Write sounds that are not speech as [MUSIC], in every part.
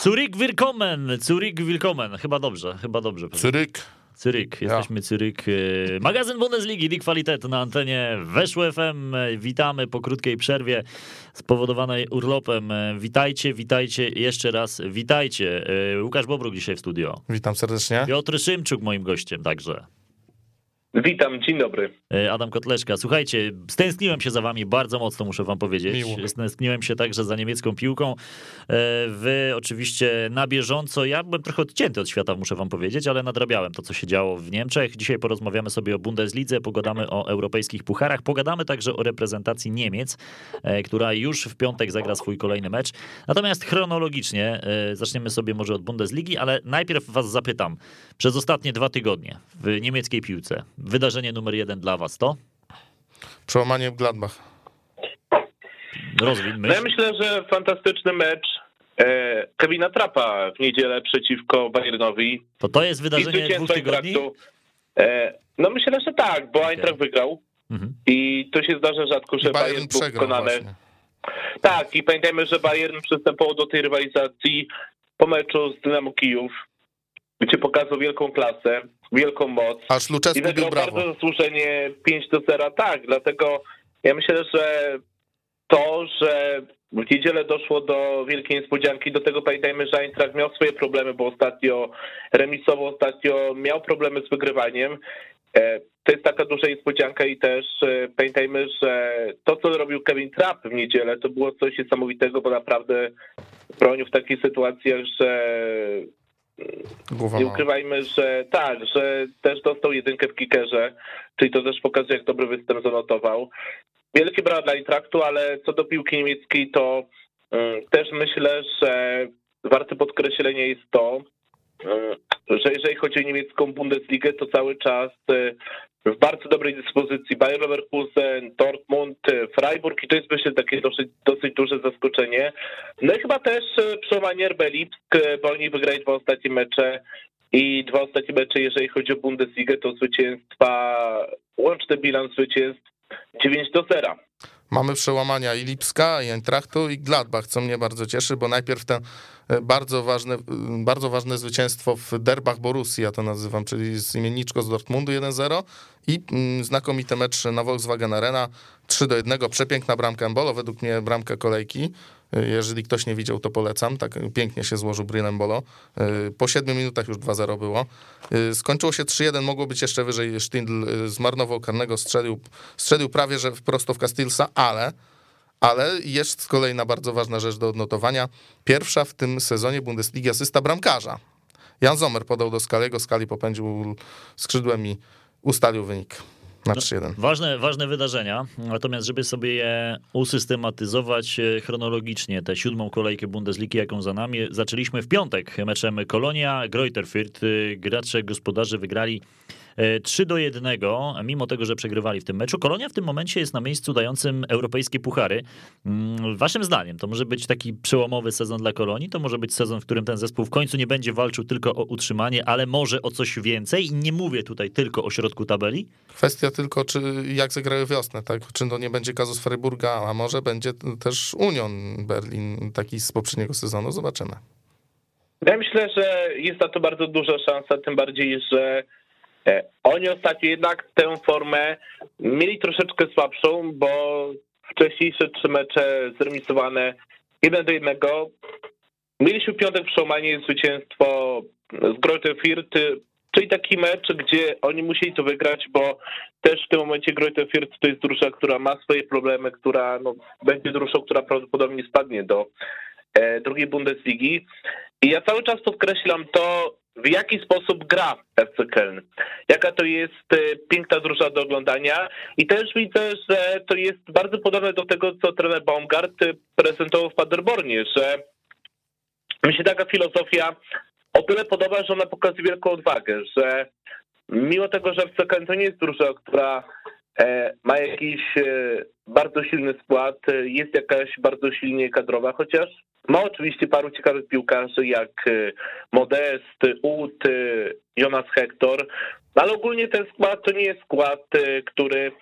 Zurich willkommen, Zurich willkommen. Chyba dobrze, chyba dobrze. Cyryk. Cyryk, jesteśmy Cyryk. e, Magazyn Bundesligi, Die Qualität na antenie Weszło FM. Witamy po krótkiej przerwie spowodowanej urlopem. Witajcie, witajcie, jeszcze raz witajcie. E, Łukasz Bobruk dzisiaj w studio. Witam serdecznie. Piotr Szymczuk moim gościem także. Witam, dzień dobry. E, Adam Kotleszka. Słuchajcie, stęskniłem się za wami bardzo mocno, muszę wam powiedzieć. Miło. Stęskniłem się także za niemiecką piłką. E, Wy oczywiście na bieżąco, ja byłem trochę odcięty od świata, muszę wam powiedzieć, ale nadrabiałem to, co się działo w Niemczech. Dzisiaj porozmawiamy sobie o Bundeslidze, pogadamy o europejskich pucharach, pogadamy także o reprezentacji Niemiec, e, która już w piątek zagra swój kolejny mecz. Natomiast chronologicznie zaczniemy sobie może od Bundesligi, ale najpierw was zapytam. Przez ostatnie dwa tygodnie w niemieckiej piłce wydarzenie numer jeden dla was to? Przełamanie w Gladbach. Rozwin No ja myśl. myślę, że fantastyczny mecz e, Kevina Trappa w niedzielę przeciwko Bayernowi. To to jest wydarzenie dwóch tygodni? E, no myślę, że tak, bo Eintracht wygrał Mhm. i to się zdarza rzadko, że I Bayern, Bayern był przegrał pokonany. właśnie. Tak, i pamiętajmy, że Bayern przystępował do tej rywalizacji po meczu z Dynamo Kijów, gdzie pokazał wielką klasę, wielką moc. Aż I Luczewski był wygrał brawo. bardzo zasłużenie 5 do 0, tak, dlatego ja myślę, że to, że w niedzielę doszło do wielkiej niespodzianki, do tego pamiętajmy, że Eintracht miał swoje problemy, bo ostatnio remisowo, ostatnio miał problemy z wygrywaniem. E, To jest taka duża niespodzianka i też e, pamiętajmy, że to, co robił Kevin Trapp w niedzielę, to było coś niesamowitego, bo naprawdę bronił w takich sytuacjach, że Głowa nie ukrywajmy, że tak, że też dostał jedynkę w kickerze, czyli to też pokazuje, jak dobry występ zanotował. Wielkie brawa dla Eintrachtu, ale co do piłki niemieckiej, to mm, też myślę, że warte podkreślenia jest to, że jeżeli chodzi o niemiecką Bundesligę, to cały czas y, w bardzo dobrej dyspozycji Bayer Leverkusen, Dortmund, y, Freiburg i to jest myślę takie dosyć, dosyć duże zaskoczenie. No i chyba też przełamanie RB Lipsk, bo oni wygrali dwa ostatnie mecze i dwa ostatnie mecze, jeżeli chodzi o Bundesligę, to zwycięstwa, łączny bilans zwycięstw 9 do 0. Mamy przełamania i Lipska, i Eintrachtu, i Gladbach, co mnie bardzo cieszy, bo najpierw te e, bardzo ważne, e, bardzo ważne zwycięstwo w derbach Borussii, ja to nazywam, czyli z imienniczko z Dortmundu 1-0 i mm, znakomity mecz na Volkswagen Arena 3 do 1, przepiękna bramka Embolo, według mnie bramka kolejki. Jeżeli ktoś nie widział, to polecam. Tak pięknie się złożył Brian Embolo. E, Po 7 minutach już 2-0 było. E, Skończyło się 3-1, mogło być jeszcze wyżej. Sztindl e, zmarnował karnego, strzelił, strzelił prawie że prosto w Castilsa, ale, ale jest kolejna bardzo ważna rzecz do odnotowania. Pierwsza w tym sezonie Bundesligi asysta bramkarza. Jan Zomer podał do Skaliego, Skali popędził skrzydłem i ustalił wynik na 3-1. Ważne, ważne wydarzenia, natomiast żeby sobie je usystematyzować e, chronologicznie, tę siódmą kolejkę Bundesligi, jaką za nami, zaczęliśmy w piątek meczem Kolonia, Greuther Fürth. E, Gracze gospodarze wygrali 3 do 1, mimo tego, że przegrywali w tym meczu. Kolonia w tym momencie jest na miejscu dającym europejskie puchary. Mm, Waszym zdaniem to może być taki przełomowy sezon dla Kolonii? To może być sezon, w którym ten zespół w końcu nie będzie walczył tylko o utrzymanie, ale może o coś więcej? I nie mówię tutaj tylko o środku tabeli. Kwestia tylko, czy jak zagrały wiosnę, tak? Czy to nie będzie kazus Freiburga, a może będzie też Union Berlin taki z poprzedniego sezonu, zobaczymy. Ja myślę, że jest na to bardzo duża szansa, tym bardziej, że oni ostatnio jednak tę formę mieli troszeczkę słabszą, bo wcześniejsze trzy mecze zremisowane 1 do 1. Mieliśmy w piątek przełamanie zwycięstwo z Greuther Fürth, czyli taki mecz, gdzie oni musieli to wygrać, bo też w tym momencie Greuther Fürth to jest drużyna, która ma swoje problemy, która no, będzie drużyną, która prawdopodobnie spadnie do e, drugiej Bundesligi. I ja cały czas podkreślam to, w jaki sposób gra FC Köln. Jaka to jest e, piękna drużyna do oglądania. I też widzę, że to jest bardzo podobne do tego, co trener Baumgart e, prezentował w Paderbornie, że mi się taka filozofia o tyle podoba, że ona pokazuje wielką odwagę, że mimo tego, że FC Köln to nie jest drużyna, która ma jakiś e, bardzo silny skład, e, jest jakaś bardzo silnie kadrowa, chociaż ma oczywiście paru ciekawych piłkarzy jak e, Modest, Ut, e, Jonas Hector, ale ogólnie ten skład to nie jest skład, e, który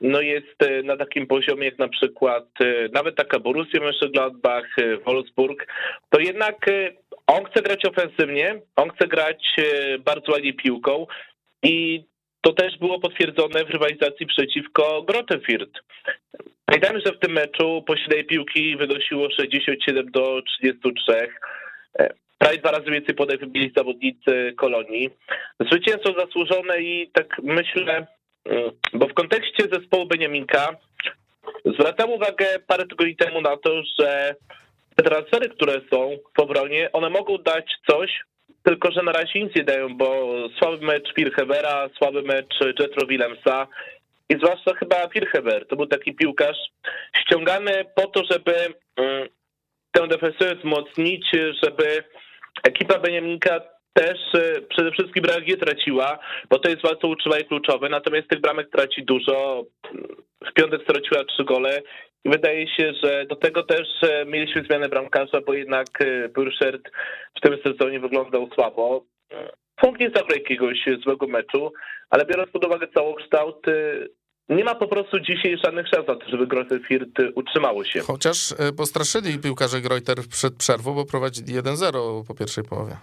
no jest e, na takim poziomie jak na przykład e, nawet taka Borussia Mönchengladbach, e, Wolfsburg, to jednak e, on chce grać ofensywnie, on chce grać bardzo ładnie piłką i to też było potwierdzone w rywalizacji przeciwko Grotefurt. Pamiętajmy, że w tym meczu posiadanie piłki wynosiło 67 do 33. Prawie dwa razy więcej podań wybili zawodnicy Kolonii. Zwycięstwo zasłużone i tak myślę, mm, bo w kontekście zespołu Beniaminka zwracam uwagę parę tygodni temu na to, że te transfery, które są w obronie, one mogą dać coś, tylko że na razie nic nie dają, bo słaby mecz Pirhevera, słaby mecz Jetro Willemsa i zwłaszcza chyba Pirhever, to był taki piłkarz ściągany po to, żeby mm, tę defensywę wzmocnić, żeby ekipa Beniaminka też e, przede wszystkim bramek nie traciła, bo to jest bardzo utrzymanie kluczowe, natomiast tych bramek traci dużo. W piątek straciła trzy gole wydaje się, że do tego też e, mieliśmy zmianę bramkarza, bo jednak e, Burszert w tym sezonie wyglądał słabo. Funk nie zabrał jakiegoś złego meczu, ale biorąc pod uwagę całokształt, nie ma po prostu dzisiaj żadnych szans na to, żeby utrzymało się. Chociaż postraszyli piłkarze Greuter przed przerwą, bo prowadzili 1-0 po pierwszej połowie.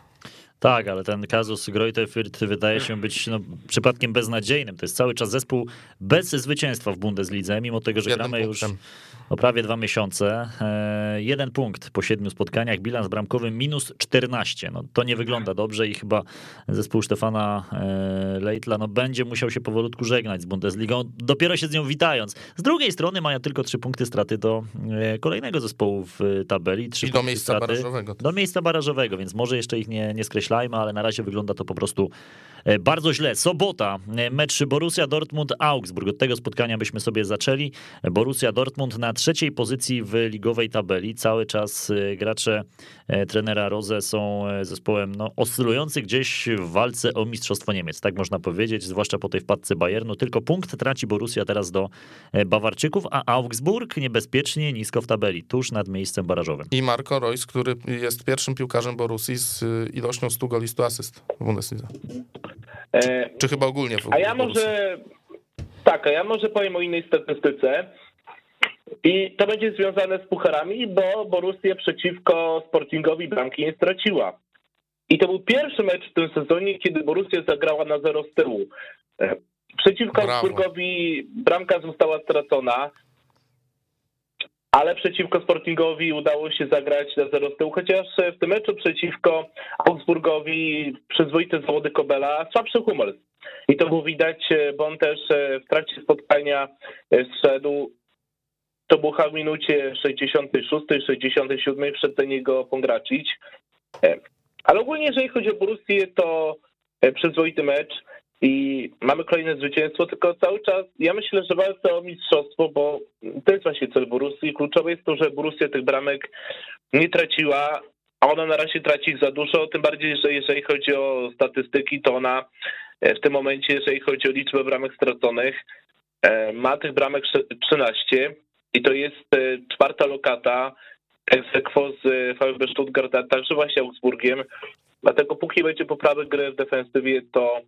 Tak, ale ten kazus Greuther Fürth wydaje się być no, przypadkiem beznadziejnym. To jest cały czas zespół bez zwycięstwa w Bundeslidze, mimo tego, że Jednym gramy punktem. już o prawie dwa miesiące. E, jeden punkt po siedmiu spotkaniach, bilans bramkowy minus 14. No, to nie wygląda dobrze i chyba zespół Stefana e, Leitla no, będzie musiał się powolutku żegnać z Bundesligą, dopiero się z nią witając. Z drugiej strony mają tylko trzy punkty straty do e, kolejnego zespołu w tabeli. Trzy I do miejsca barażowego. Do miejsca barażowego, więc może jeszcze ich nie, nie ale na razie wygląda to po prostu E, bardzo źle. Sobota, e, mecz Borussia Dortmund-Augsburg. Od tego spotkania byśmy sobie zaczęli. Borussia Dortmund na trzeciej pozycji w ligowej tabeli. Cały czas e, gracze trenera Rose są zespołem no, oscylujący gdzieś w walce o Mistrzostwo Niemiec, tak można powiedzieć, zwłaszcza po tej wpadce Bayernu. Tylko punkt traci Borussia teraz do Bawarczyków, a Augsburg niebezpiecznie nisko w tabeli, tuż nad miejscem barażowym. I Marco Reus, który jest pierwszym piłkarzem Borussii z ilością 100 goli 100 asyst w Bundeslidze. E, Czy chyba ogólnie w A ja może, tak, a ja może powiem o innej statystyce. I to będzie związane z pucharami, bo Borussia przeciwko Sportingowi bramki nie straciła. I to był pierwszy mecz w tym sezonie, kiedy Borussia zagrała na zero z tyłu. E, przeciwko Augsburgowi bramka została stracona, ale przeciwko Sportingowi udało się zagrać na zero z tyłu, chociaż w tym meczu przeciwko Augsburgowi przyzwoite zawody Kobela, słabszy humor. I to było widać, bo on też w trakcie spotkania zszedł to było w minucie 66, 67 wszedł do niego Pongracić. Ale ogólnie, jeżeli chodzi o Borussię, to przyzwoity mecz i mamy kolejne zwycięstwo, tylko cały czas ja myślę, że walczę o mistrzostwo, bo to jest właśnie cel Borussii. Kluczowe jest to, że Borussia tych bramek nie traciła, a ona na razie traci ich za dużo, tym bardziej, że jeżeli chodzi o statystyki, to ona e, w tym momencie, jeżeli chodzi o liczbę bramek straconych, e, ma tych bramek 13 i to jest e, czwarta lokata ex z VfB Stuttgart, a także właśnie Augsburgiem. Dlatego póki będzie poprawy gry w defensywie, to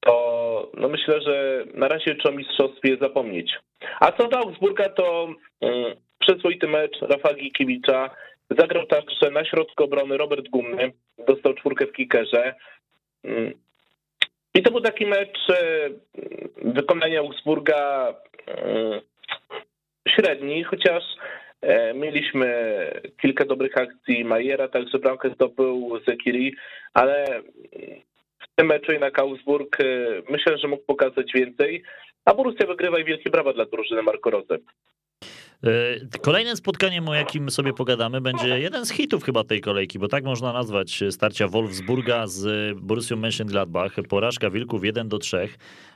to no myślę, że na razie trzeba o mistrzostwie zapomnieć. A co do Augsburga, to um, przyzwoity mecz Rafa Gikiewicza. Zagrał także na środku obrony Robert Gumny, dostał czwórkę w kickerze. Um, I to był taki mecz um, wykonania Augsburga um, średni, chociaż e, Mieliśmy kilka dobrych akcji Majera, także bramkę zdobył Zekiri, ale w tym meczu jednak Augsburg y, myślę, że mógł pokazać więcej, a Borussia wygrywa i wielkie brawa dla drużyny Marco Rose. E, kolejnym spotkaniem, o jakim sobie pogadamy, będzie jeden z hitów chyba tej kolejki, bo tak można nazwać starcia Wolfsburga z Borussią Mönchengladbach. Porażka Wilków 1 do 3.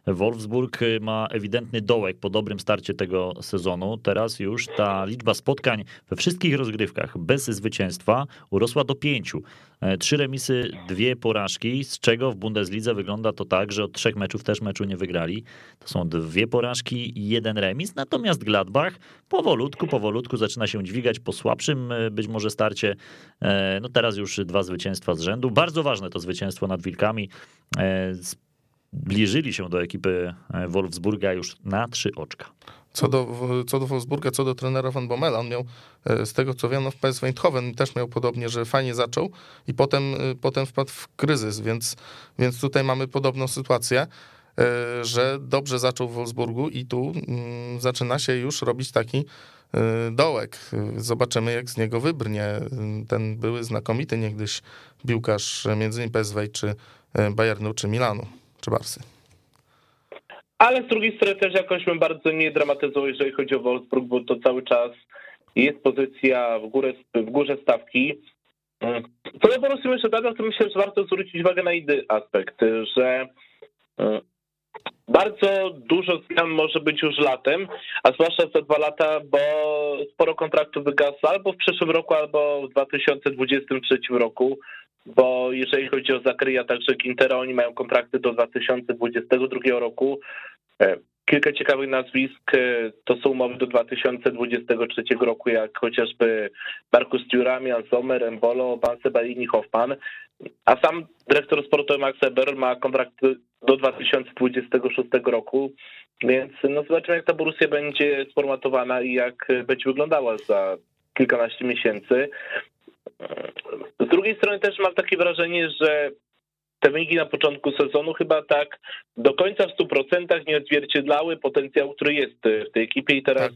Wolfsburg ma ewidentny dołek po dobrym starcie tego sezonu. Teraz już ta liczba spotkań we wszystkich rozgrywkach bez zwycięstwa urosła do pięciu. E, trzy remisy, dwie porażki, z czego w Bundeslidze wygląda to tak, że od trzech meczów też meczu nie wygrali. To są dwie porażki i jeden remis. Natomiast Gladbach powolutku, powolutku zaczyna się dźwigać po słabszym e, być może starcie. E, no teraz już dwa zwycięstwa z rzędu. Bardzo ważne to zwycięstwo nad Wilkami zbliżyli się do ekipy Wolfsburga już na trzy oczka. Co do, co do Wolfsburga, co do trenera Van Bommela, on miał, z tego co wiem, no w PSV Eindhoven też miał podobnie, że fajnie zaczął i potem, potem wpadł w kryzys, więc, więc tutaj mamy podobną sytuację. E, że dobrze zaczął w Wolfsburgu i tu mm, zaczyna się już robić taki e, dołek. Zobaczymy, jak z niego wybrnie ten były znakomity niegdyś piłkarz między innymi PSV, czy e, Bayernu, czy Milanu, czy Barsy. Ale z drugiej strony też jakoś bym bardzo nie dramatyzował, jeżeli chodzi o Wolfsburg, bo to cały czas jest pozycja w, górę, w górze stawki. Co do Borussii Mönchengladbach, to myślę, że warto zwrócić uwagę na inny aspekt, że bardzo dużo zmian może być już latem, a zwłaszcza za dwa lata, bo sporo kontraktów wygasa albo w przyszłym roku, albo w 2023 roku, bo jeżeli chodzi o Zakryja, także Gintera, oni mają kontrakty do 2022 roku. E, kilka ciekawych nazwisk e, to są umowy do 2023 roku, jak chociażby Markus Thuram, Sommer, Embolo, Banse Balini, Hoffman. A sam dyrektor sportowy Max Eber ma kontrakt do 2026 roku, więc no zobaczymy, jak ta Borussia będzie sformatowana i jak będzie wyglądała za kilkanaście miesięcy. Z drugiej strony też mam takie wrażenie, że te wyniki na początku sezonu chyba tak do końca w 100% nie odzwierciedlały potencjał, który jest w tej ekipie i teraz tak,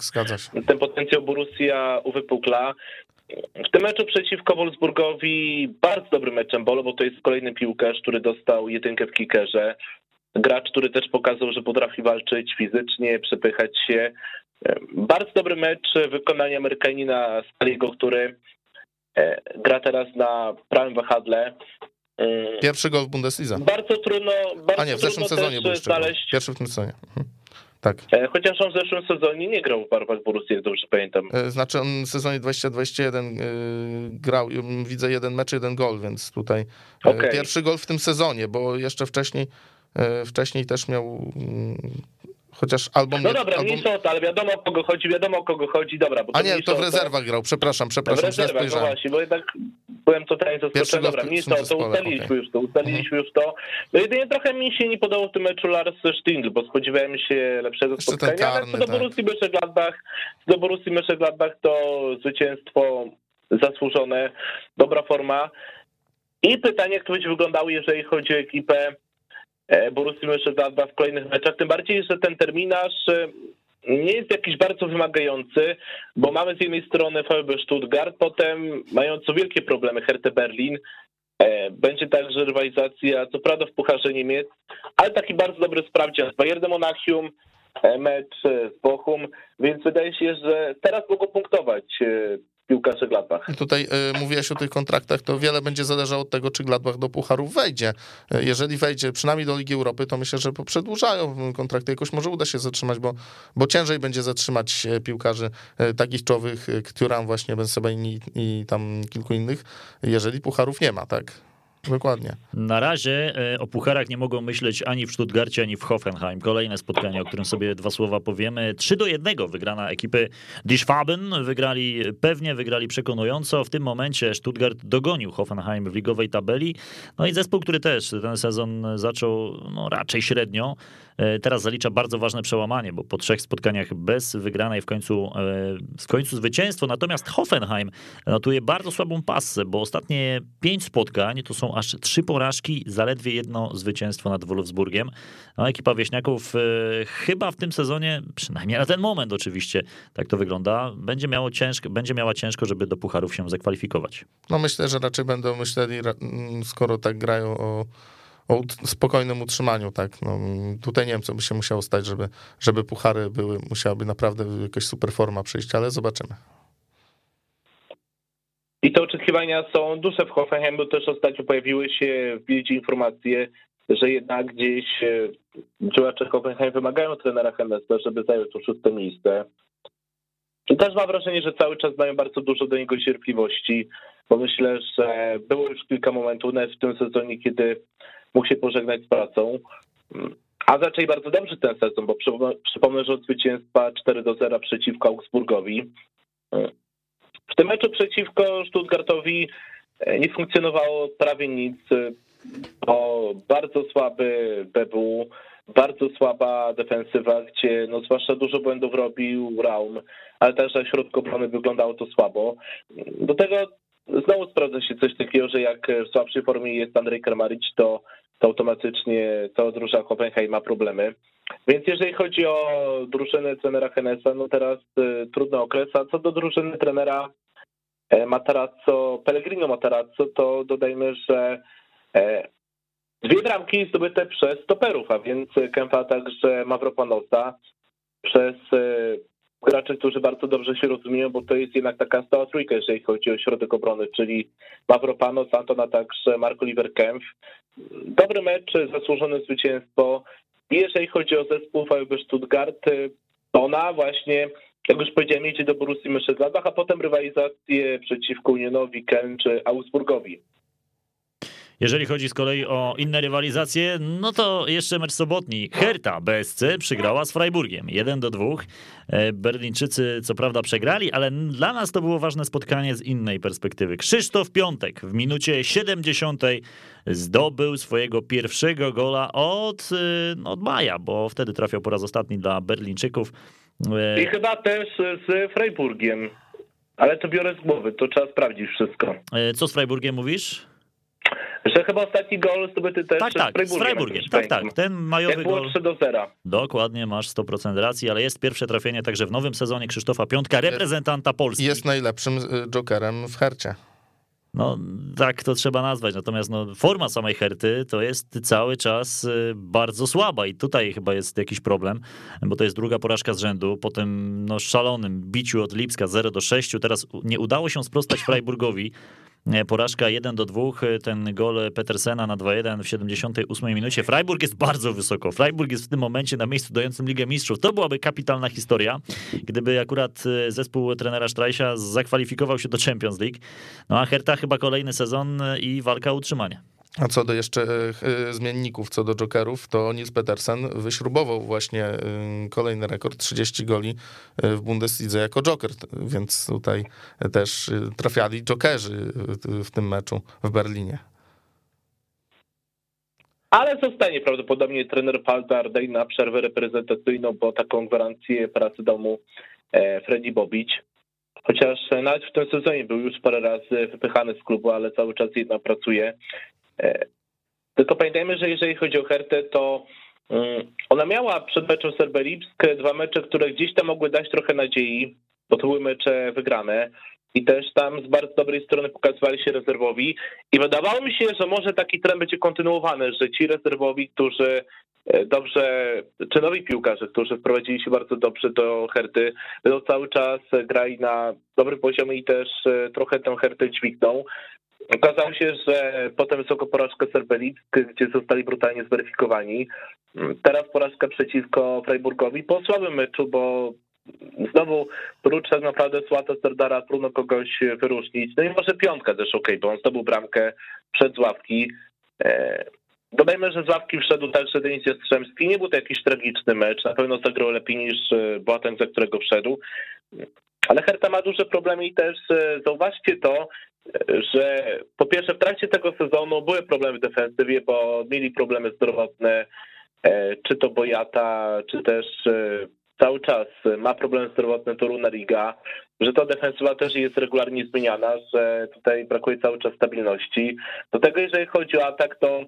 ten potencjał Borussia uwypukla. W tym meczu przeciwko Wolfsburgowi bardzo dobrym meczem Bolo, bo to jest kolejny piłkarz, który dostał jedynkę w kickerze. Gracz, który też pokazał, że potrafi walczyć fizycznie, przepychać się. Bardzo dobry mecz wykonania Amerykanina Staliego, który e, gra teraz na prawym wahadle. Pierwszy gol w Bundesliga. Bardzo trudno, bardzo A nie, w zeszłym sezonie był znaleźć. Pierwszy w tym sezonie. Mhm. Tak. E, chociaż on w zeszłym sezonie nie grał w barwach Borussii, jak dobrze pamiętam. E, znaczy on w sezonie 2021 e, grał, widzę jeden mecz, jeden gol, więc tutaj okay. pierwszy gol w tym sezonie, bo jeszcze wcześniej wcześniej też miał mm, Chociaż album... No dobra, album... to, ale wiadomo o kogo chodzi, wiadomo o kogo chodzi, dobra. Bo A nie, to w rezerwach grał, przepraszam, przepraszam, w rezerwach, no właśnie, bo jednak byłem totalnie zaskoczony. Dobra, o to, ustaliliśmy okay. już to, ustaliliśmy mhm. już to. No jedynie trochę mi się nie podobał w tym meczu Lars Stindl, bo spodziewałem się lepszego Jeszcze spotkania, karny, ale co do tak. Borussii Mönchengladbach, do Borussii Mönchengladbach to zwycięstwo zasłużone, dobra forma. I pytanie, jak to będzie wyglądało, jeżeli chodzi o ekipę E, Borussii Mönchengladbach w kolejnych meczach, tym bardziej, że ten terminarz e, nie jest jakiś bardzo wymagający, bo mamy z jednej strony VfB Stuttgart, potem mając wielkie problemy Hertha Berlin, e, będzie także rywalizacja, co prawda w Pucharze Niemiec, ale taki bardzo dobry sprawdzian z Bayernem Monachium, mecz z Bochum, więc wydaje się, że teraz mogą punktować piłkarze Gladbach. Tutaj y, mówiłeś o tych kontraktach, to wiele będzie zależało od tego, czy Gladbach do Pucharów wejdzie. Y, jeżeli wejdzie przynajmniej do Ligi Europy, to myślę, że przedłużają kontrakty. Jakoś może uda się zatrzymać, bo, bo ciężej będzie zatrzymać piłkarzy y, takich czołowych, Turan właśnie, Ben Sebaini i tam kilku innych, jeżeli Pucharów nie ma, tak? Dokładnie. Na razie e, o pucharach nie mogą myśleć ani w Stuttgarcie, ani w Hoffenheim. Kolejne spotkanie, o którym sobie dwa słowa powiemy. 3 do 1 wygrana ekipy Die Schwaben. Wygrali pewnie, wygrali przekonująco. W tym momencie Stuttgart dogonił Hoffenheim w ligowej tabeli. No i zespół, który też ten sezon zaczął no, raczej średnio. E, teraz zalicza bardzo ważne przełamanie, bo po trzech spotkaniach bez wygranej w końcu, e, w końcu zwycięstwo. Natomiast Hoffenheim notuje bardzo słabą pasę, bo ostatnie pięć spotkań to są aż trzy porażki, zaledwie jedno zwycięstwo nad Wolfsburgiem. No, ekipa Wieśniaków e, chyba w tym sezonie, przynajmniej na ten moment oczywiście, tak to wygląda, będzie, miało ciężko, będzie miała ciężko, żeby do pucharów się zakwalifikować. No myślę, że raczej będą myśleli, skoro tak grają o o spokojnym utrzymaniu, tak. No, tutaj nie wiem, co by się musiało stać, żeby, żeby puchary były, musiałaby naprawdę jakaś super forma przyjść, ale zobaczymy. I te oczekiwania są duże w Hoffenheim, bo też ostatnio pojawiły się w biecie informacje, że jednak gdzieś e, działacze Hoffenheim wymagają trenera Hennesa, żeby zajął to szóste miejsce. I też mam wrażenie, że cały czas mają bardzo dużo do niego cierpliwości, bo myślę, że było już kilka momentów nawet w tym sezonie, kiedy mógł się pożegnać z pracą. A zaczęli bardzo dobrze ten sezon, bo przypomnę, że od zwycięstwa 4 do 0 przeciwko Augsburgowi. W tym meczu przeciwko Stuttgartowi e, nie funkcjonowało prawie nic, bo bardzo słaby BBU, bardzo słaba defensywa, gdzie no zwłaszcza dużo błędów robił Raum, ale na środku obrony wyglądało to słabo. Do tego znowu sprawdza się coś takiego, że jak w słabszej formie jest Andrzej Kramaric, to, to automatycznie to drużyna Hoffenheim ma problemy. Więc jeżeli chodzi o drużynę trenera Henesa, no teraz y, trudny okres, a co do drużyny trenera e, Matarazzo, Pellegrino Matarazzo, to dodajmy, że e, dwie bramki zdobyte przez stoperów, a więc Kępa także Mavropanosa, przez e, graczy, którzy bardzo dobrze się rozumieją, bo to jest jednak taka stała trójka, jeżeli chodzi o środek obrony, czyli Mavropanos, Anton, a także Mark Oliver Kempf. Dobry mecz, zasłużone zwycięstwo. I jeżeli chodzi o zespół VfB Stuttgart, ona właśnie, jak już powiedziałem, jedzie do Borussii Mönchengladbach, a potem rywalizację przeciwko Unionowi, Köln czy Augsburgowi. Jeżeli chodzi z kolei o inne rywalizacje, no to jeszcze mecz sobotni. Hertha BSC przegrała z Freiburgiem 1 do 2. E, Berlińczycy co prawda przegrali, ale dla nas to było ważne spotkanie z innej perspektywy. Krzysztof Piątek w minucie 70 zdobył swojego pierwszego gola od, e, od maja, bo wtedy trafiał po raz ostatni dla Berlińczyków. E, I chyba też z Freiburgiem. Ale to biorę z głowy, to trzeba sprawdzić wszystko. Co z Freiburgiem mówisz? Że chyba ostatni gol zdobyty też tak, tak, z Freiburgiem. Tak, tak, ten majowy Jak było 3 do 0. Dokładnie, masz 100% racji, ale jest pierwsze trafienie także w nowym sezonie Krzysztofa Piątka, reprezentanta Polski. Jest najlepszym y, jokerem w Hercie. No, tak to trzeba nazwać. Natomiast no, forma samej Herty to jest cały czas y, bardzo słaba i tutaj chyba jest jakiś problem, bo to jest druga porażka z rzędu. Po tym no, szalonym biciu od Lipska 0 do 6. Teraz nie udało się sprostać Freiburgowi. Porażka 1 do 2, ten gol Petersena na 2-1 w 78 minucie. Freiburg jest bardzo wysoko. Freiburg jest w tym momencie na miejscu dającym Ligę Mistrzów. To byłaby kapitalna historia, gdyby akurat e, zespół trenera Strajsia zakwalifikował się do Champions League. No a Hertha chyba kolejny sezon i walka o utrzymanie. A co do jeszcze e, e, zmienników, co do jokerów, to Nils Petersen wyśrubował właśnie e, kolejny rekord 30 goli w Bundeslidze jako joker, więc tutaj też trafiali jokerzy w tym meczu w Berlinie. Ale zostanie prawdopodobnie trener Paldardej na przerwę reprezentacyjną, bo taką gwarancję pracy dał mu Freddy Bobić. Chociaż nawet w tym sezonie był już parę razy wypychany z klubu, ale cały czas jednak pracuje. E, tylko pamiętajmy, że jeżeli chodzi o Hertę, to mm, ona miała przed meczem Serberipsk dwa mecze, które gdzieś tam mogły dać trochę nadziei, bo to były mecze wygrane i też tam z bardzo dobrej strony pokazywali się rezerwowi i wydawało mi się, że może taki trend będzie kontynuowany, że ci rezerwowi, którzy e, dobrze, czy nowi piłkarze, którzy wprowadzili się bardzo dobrze do Herty, będą cały czas grali na dobrym poziomie i też e, trochę tę Hertę dźwigną. Okazało się, że potem wysoko porażka Serbelick, gdzie zostali brutalnie zweryfikowani. Teraz porażka przeciwko Freiburgowi po słabym meczu, bo znowu prócz tak naprawdę Słata Serdara trudno kogoś wyróżnić. No i może piątka też ok, bo on zdobył bramkę przed z ławki. E, dodajmy, że z ławki wszedł także Denis Jastrzębski. Nie był to jakiś tragiczny mecz. Na pewno zagrał lepiej niż e, Boateng, za którego wszedł. Ale Herta ma duże problemy i też e, zauważcie to, że po pierwsze w trakcie tego sezonu były problemy w defensywie, bo mieli problemy zdrowotne, e, czy to Bojata, czy też e, cały czas ma problemy zdrowotne Toruna Riga, że ta defensywa też jest regularnie zmieniana, że tutaj brakuje cały czas stabilności. Do tego jeżeli chodzi o atak, to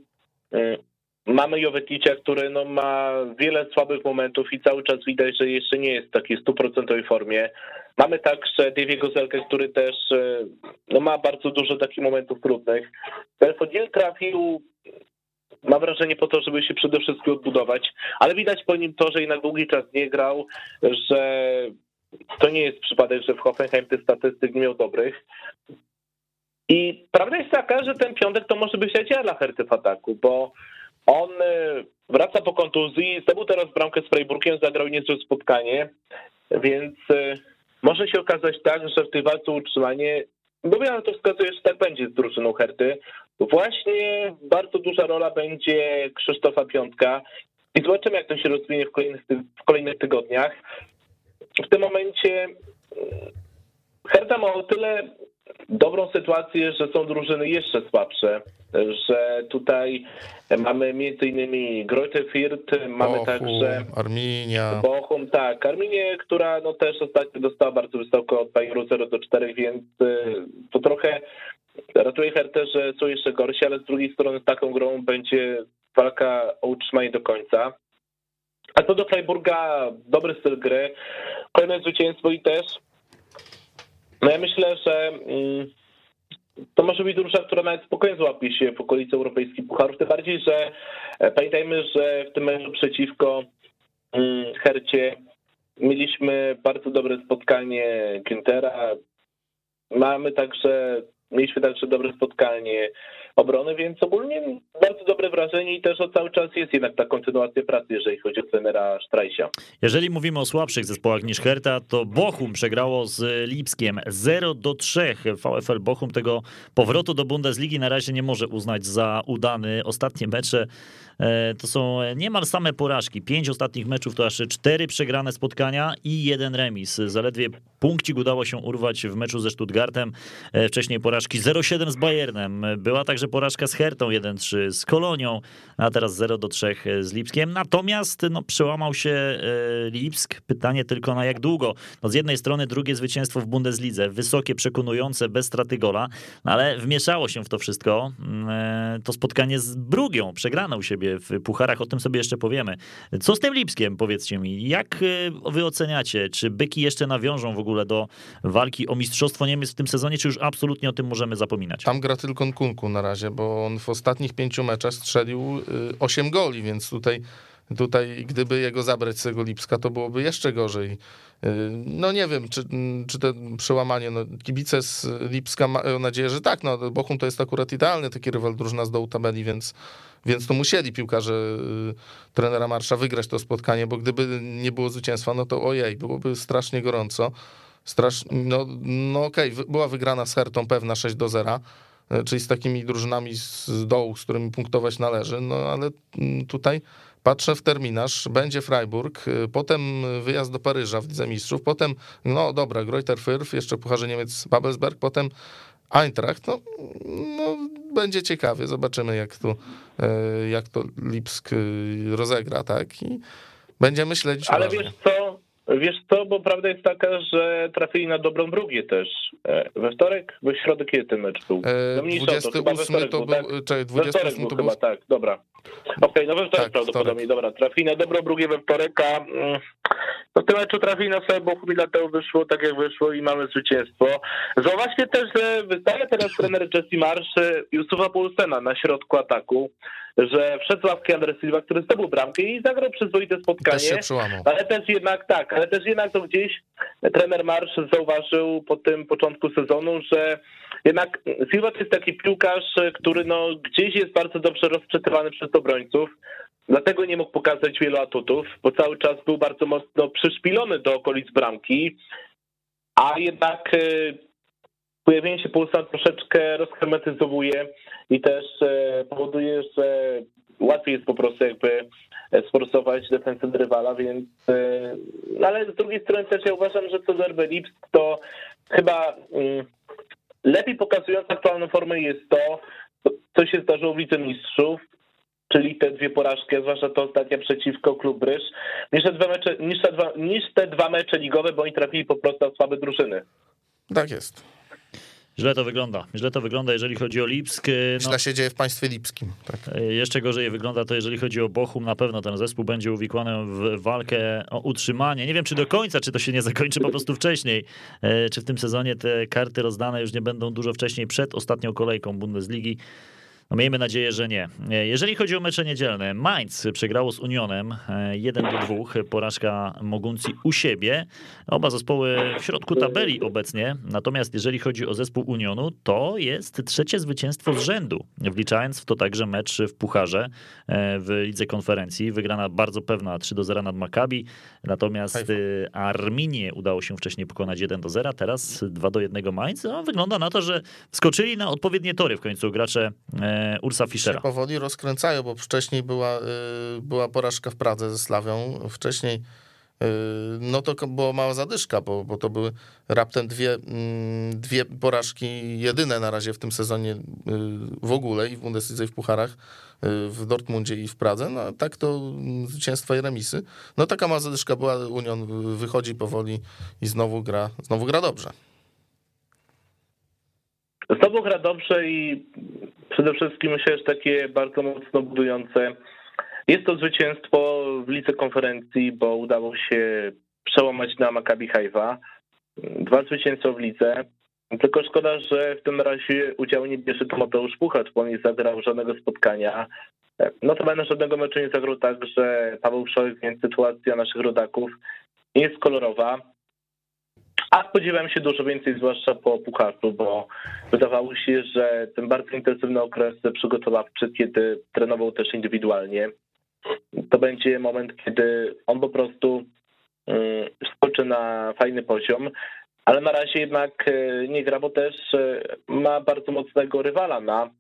mm, Mamy Jovetlicia, który no, ma wiele słabych momentów i cały czas widać, że jeszcze nie jest w takiej stuprocentowej formie. Mamy także Daviego Zelkę, który też e, no, ma bardzo dużo takich momentów trudnych. Belfodil trafił, mam wrażenie, po to, żeby się przede wszystkim odbudować, ale widać po nim to, że jednak długi czas nie grał, że to nie jest przypadek, że w Hoffenheim tych statystyk nie miał dobrych. I prawda jest taka, że ten piątek to może być nadzieja dla Herty w ataku, bo on y, wraca po kontuzji, zdobył teraz bramkę z Freiburgiem, zagrał niezłe spotkanie, więc y, może się okazać tak, że w tej walce utrzymanie, bo ja to wskazuje, że tak będzie z drużyną Herty, właśnie bardzo duża rola będzie Krzysztofa Piątka. I zobaczymy, jak to się rozwinie w kolejnych, w kolejnych tygodniach. W tym momencie y, Herta ma o tyle dobrą sytuację, że są drużyny jeszcze słabsze że tutaj mamy między innymi Greuther Fürth, mamy Bochum, także Arminia. Bochum, tak, Arminię, która no też ostatnio dostała bardzo wysoko od Bayernu 0 do 4, więc y, to trochę ratuje Hertę, że są jeszcze gorsi, ale z drugiej strony taką grą będzie walka o utrzymanie do końca. A co do Freiburga, dobry styl gry, kolejne zwycięstwo i też no ja myślę, że mm, to może być drużyna, która nawet spokojnie złapie się w okolicy europejskich pucharów, tym bardziej, że e, pamiętajmy, że w tym meczu przeciwko mm, Hercie mieliśmy bardzo dobre spotkanie Güntera, mamy także, mieliśmy także dobre spotkanie obrony, więc ogólnie bardzo dobre wrażenie i też o cały czas jest jednak ta kontynuacja pracy, jeżeli chodzi o trenera Strajsia. Jeżeli mówimy o słabszych zespołach niż Herta, to Bochum przegrało z Lipskiem 0 do 3. VfL Bochum tego powrotu do Bundesligi na razie nie może uznać za udany. Ostatnie mecze e, to są niemal same porażki. Pięć ostatnich meczów to aż cztery przegrane spotkania i jeden remis. Zaledwie punkcik udało się urwać w meczu ze Stuttgartem. E, wcześniej porażki 0-7 z Bayernem. Była także porażka z Hertą 1-3, z Kolonią, a teraz 0 do 3 z Lipskiem. Natomiast no, przełamał się e, Lipsk. Pytanie tylko na jak długo. No, z jednej strony drugie zwycięstwo w Bundeslidze, wysokie, przekonujące, bez straty gola, no, ale wmieszało się w to wszystko e, to spotkanie z Brugią, przegrane u siebie w pucharach, o tym sobie jeszcze powiemy. Co z tym Lipskiem, powiedzcie mi, jak e, wy oceniacie, czy byki jeszcze nawiążą w ogóle do walki o Mistrzostwo Niemiec w tym sezonie, czy już absolutnie o tym możemy zapominać? Tam gra tylko Nkunku na razie, bo on w ostatnich pięciu meczach strzelił 8 goli, więc tutaj, tutaj gdyby jego zabrać z tego Lipska, to byłoby jeszcze gorzej. No nie wiem, czy, czy to przełamanie, no kibice z Lipska mają nadzieję, że tak, no Bochum to jest akurat idealny taki rywal drużyna z dołu tabeli, więc, więc to musieli piłkarze trenera Marsza wygrać to spotkanie, bo gdyby nie było zwycięstwa, no to ojej, byłoby strasznie gorąco. Strasz, no, no okej, okay, była wygrana z Hertą pewna 6 do 0, czyli z takimi drużynami z dołu, z którymi punktować należy, no ale tutaj patrzę w terminarz, będzie Freiburg, potem wyjazd do Paryża w Lidze Mistrzów, potem, no dobra, Greuther Fürth, jeszcze Pucharze Niemiec Babelsberg, potem Eintracht, no, no będzie ciekawie, zobaczymy jak to, jak to Lipsk rozegra, tak, i będziemy śledzić. Ale wiesz co, Wiesz co, bo prawda jest taka, że trafili na dobrą drugię też. E, we wtorek, we środę kiedy ten mecz był? No 28 to, chyba to był, tak? czekaj, 28 to był, chyba, tak, dobra. Okej, okay, no we wtorek tak, prawdopodobnie, wtorek. dobra. Trafili na dobrą drugię we wtorek, a mm, no w tym meczu trafili na sobie Bochum i dlatego wyszło tak jak wyszło i mamy zwycięstwo. Zauważcie też, że wystaje teraz trener Jesse Marsz Jusufa Poulsena na środku ataku że wszedł z ławki Andres Silva, który zdobył bramkę i zagrał przyzwoite spotkanie. Też się ale też jednak tak, ale też jednak to gdzieś trener Marsz zauważył po tym początku sezonu, że jednak Silva to jest taki piłkarz, który no gdzieś jest bardzo dobrze rozczytywany przez obrońców. Dlatego nie mógł pokazać wielu atutów, bo cały czas był bardzo mocno przyszpilony do okolic bramki, a jednak y, pojawienie się pulsa troszeczkę rozhermetyzowuje i też e, powoduje, że łatwiej jest po prostu jakby sforsować defensywę rywala, więc e, no ale z drugiej strony też ja uważam, że co do RB Lipsk to chyba mm, lepiej pokazując aktualną formę jest to, co się zdarzyło w Lidze Mistrzów, czyli te dwie porażki, zwłaszcza to ostatnia przeciwko klub Bryż, niż te, dwa mecze, niż, te dwa, niż te dwa mecze ligowe, bo oni trafili po prostu na słabe drużyny. Tak jest. Źle to wygląda. Źle to wygląda, jeżeli chodzi o Lipsk. No, Źle się dzieje w państwie lipskim. Tak. E, jeszcze gorzej wygląda to, jeżeli chodzi o Bochum. Na pewno ten zespół będzie uwikłany w walkę o utrzymanie. Nie wiem, czy do końca, czy to się nie zakończy po prostu wcześniej. E, czy w tym sezonie te karty rozdane już nie będą dużo wcześniej przed ostatnią kolejką Bundesligi. No miejmy nadzieję, że nie. Jeżeli chodzi o mecze niedzielne, Mainz przegrało z Unionem 1 do 2, porażka Moguncji u siebie. Oba zespoły w środku tabeli obecnie, natomiast jeżeli chodzi o zespół Unionu, to jest trzecie zwycięstwo z rzędu, wliczając w to także mecz w Pucharze e, w Lidze Konferencji. Wygrana bardzo pewna 3 do 0 nad Maccabi, natomiast e, Arminie udało się wcześniej pokonać 1 do 0, teraz 2 do 1 Mainz. No, wygląda na to, że wskoczyli na odpowiednie tory w końcu gracze e, Ursa Fischera. Się powoli rozkręcają, bo wcześniej była, y, była porażka w Pradze ze Slawią, wcześniej no to była mała zadyszka, bo, bo to były raptem dwie, mm, dwie porażki jedyne na razie w tym sezonie w ogóle i w Bundeslidze i w Pucharach w Dortmundzie i w Pradze, no tak to zwycięstwa i remisy. No taka mała zadyszka była, Union wychodzi powoli i znowu gra, znowu gra dobrze. Znowu gra dobrze i przede wszystkim myślę, że takie bardzo mocno budujące. Jest to zwycięstwo w lidze konferencji, bo udało się przełamać na Maccabi Haifa. Dwa zwycięstwa w lidze. Tylko szkoda, że w tym razie udziału nie bierze Mateusz Puchacz, bo nie zagrał żadnego spotkania. No to będę żadnego meczu nie zagrał tak, że Paweł Wszołek, więc sytuacja naszych rodaków jest kolorowa. A spodziewałem się dużo więcej, zwłaszcza po Pucharzu, bo wydawało się, że ten bardzo intensywny okres przygotowawczy, kiedy trenował też indywidualnie, to będzie moment, kiedy on po prostu mm, skoczy na fajny poziom, ale na razie jednak e, nie gra, bo też e, ma bardzo mocnego rywala na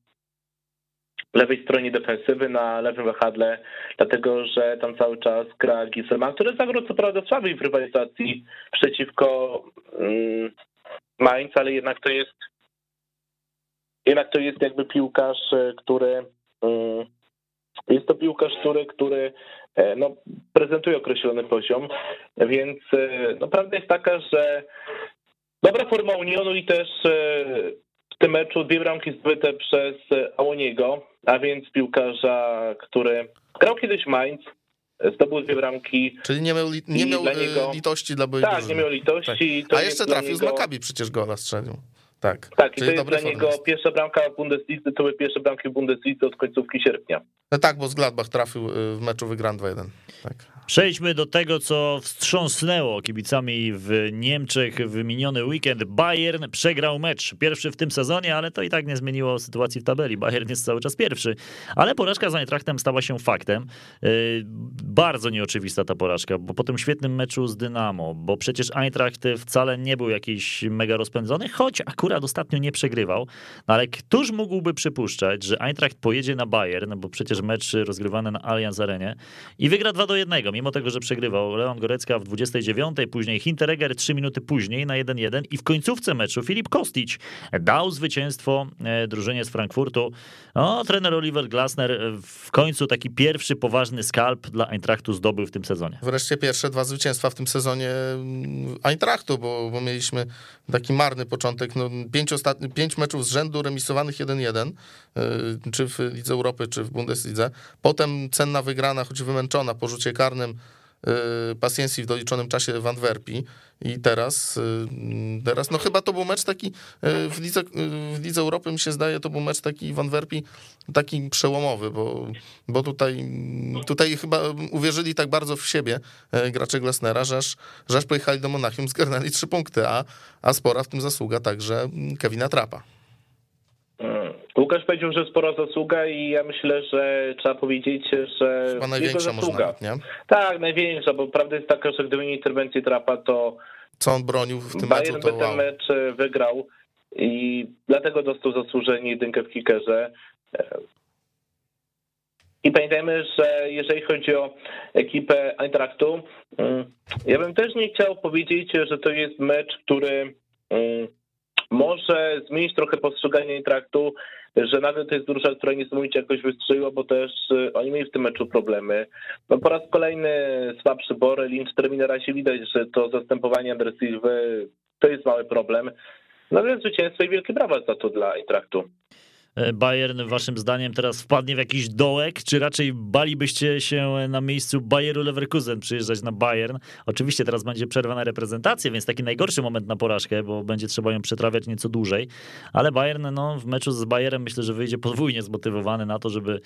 lewej stronie defensywy, na lewym wahadle, dlatego że tam cały czas gra Giselman, który zagrał co prawda słabiej w rywalizacji przeciwko um, Mainz, ale jednak to jest jednak to jest jakby piłkarz, e, który um, jest to piłkarz, który, który no, prezentuje określony poziom, więc no, prawda jest taka, że dobra forma Unionu i też tym meczu dwie bramki zbyte przez Awoniego, a więc piłkarza, który grał kiedyś Mainz, zdobył dwie bramki. Czyli nie miał, nie miał dla niego, litości dla byłej Tak, nie miał litości. Tak. A jeszcze trafił niego... z Maccabi przecież gola strzelił. Tak, tak i to jest dla niego pierwsza bramka w Bundeslidze, to były pierwsze bramki w Bundeslidze od końcówki sierpnia. No tak, bo z Gladbach trafił y, w meczu wygrany 2-1. Tak. Przejdźmy do tego, co wstrząsnęło kibicami w Niemczech w miniony weekend. Bayern przegrał mecz. Pierwszy w tym sezonie, ale to i tak nie zmieniło sytuacji w tabeli. Bayern jest cały czas pierwszy. Ale porażka z Eintrachtem stała się faktem. Y, bardzo nieoczywista ta porażka, bo po tym świetnym meczu z Dynamo, bo przecież Eintracht wcale nie był jakiś mega rozpędzony, choć akurat ostatnio nie przegrywał. No ale któż mógłby przypuszczać, że Eintracht pojedzie na Bayern, bo przecież mecz rozgrywany na Allianz Arenie i wygra 2 do 1 mimo tego, że przegrywał Leon Gorecka w 29, później Hinteregger 3 minuty później na 1-1 i w końcówce meczu Filip Kostić dał zwycięstwo e, drużynie z Frankfurtu. No, trener Oliver Glasner w końcu taki pierwszy poważny skalp dla Eintrachtu zdobył w tym sezonie. Wreszcie pierwsze dwa zwycięstwa w tym sezonie mm, Eintrachtu, bo, bo mieliśmy taki marny początek, no, pięć, ostatni, pięć meczów z rzędu remisowanych 1-1, e, czy w Lidze Europy, czy w Bundeslidze. Potem cenna wygrana, choć wymęczona po rzucie karnym Y, pacjencji w doliczonym czasie w Antwerpii i teraz, y, teraz no chyba to był mecz taki y, w Lidze, w Lidze Europy mi się zdaje, to był mecz taki w Antwerpii taki przełomowy, bo, bo tutaj, tutaj chyba uwierzyli tak bardzo w siebie gracze Glasnera, że aż, że aż pojechali do Monachium, zgarnęli trzy punkty, a, a spora w tym zasługa także Kevina Trapa. Łukasz powiedział, że spora zasługa i ja myślę, że trzeba powiedzieć, że Chyba największa zasługa. Może nawet, nie? Tak, największa, bo prawda jest taka, że gdyby nie interwencji Trapa, to co on bronił w tym Bayern meczu, to by ten wow. mecz e, wygrał i dlatego dostał zasłużenie jedynkę w kickerze. E, I pamiętajmy, że jeżeli chodzi o ekipę Eintrachtu, mm, ja bym też nie chciał powiedzieć, że to jest mecz, który mm, może zmienić trochę postrzeganie Intraktu, że nagle to jest drużyna, która niesamowicie jakoś wystrzeliła, bo też y, oni mieli w tym meczu problemy. No po raz kolejny słabszy Borel, cztery na razie widać, że to zastępowanie Andresilwy to jest mały problem. No ale zwycięstwo i wielkie brawa za to dla Intraktu. E, Bayern waszym zdaniem teraz wpadnie w jakiś dołek, czy raczej balibyście się na miejscu Bayeru Leverkusen przyjeżdżać na Bayern? Oczywiście teraz będzie przerwa na reprezentację, więc taki najgorszy moment na porażkę, bo będzie trzeba ją przetrawiać nieco dłużej, ale Bayern no, w meczu z Bayerem myślę, że wyjdzie podwójnie zmotywowany na to, żeby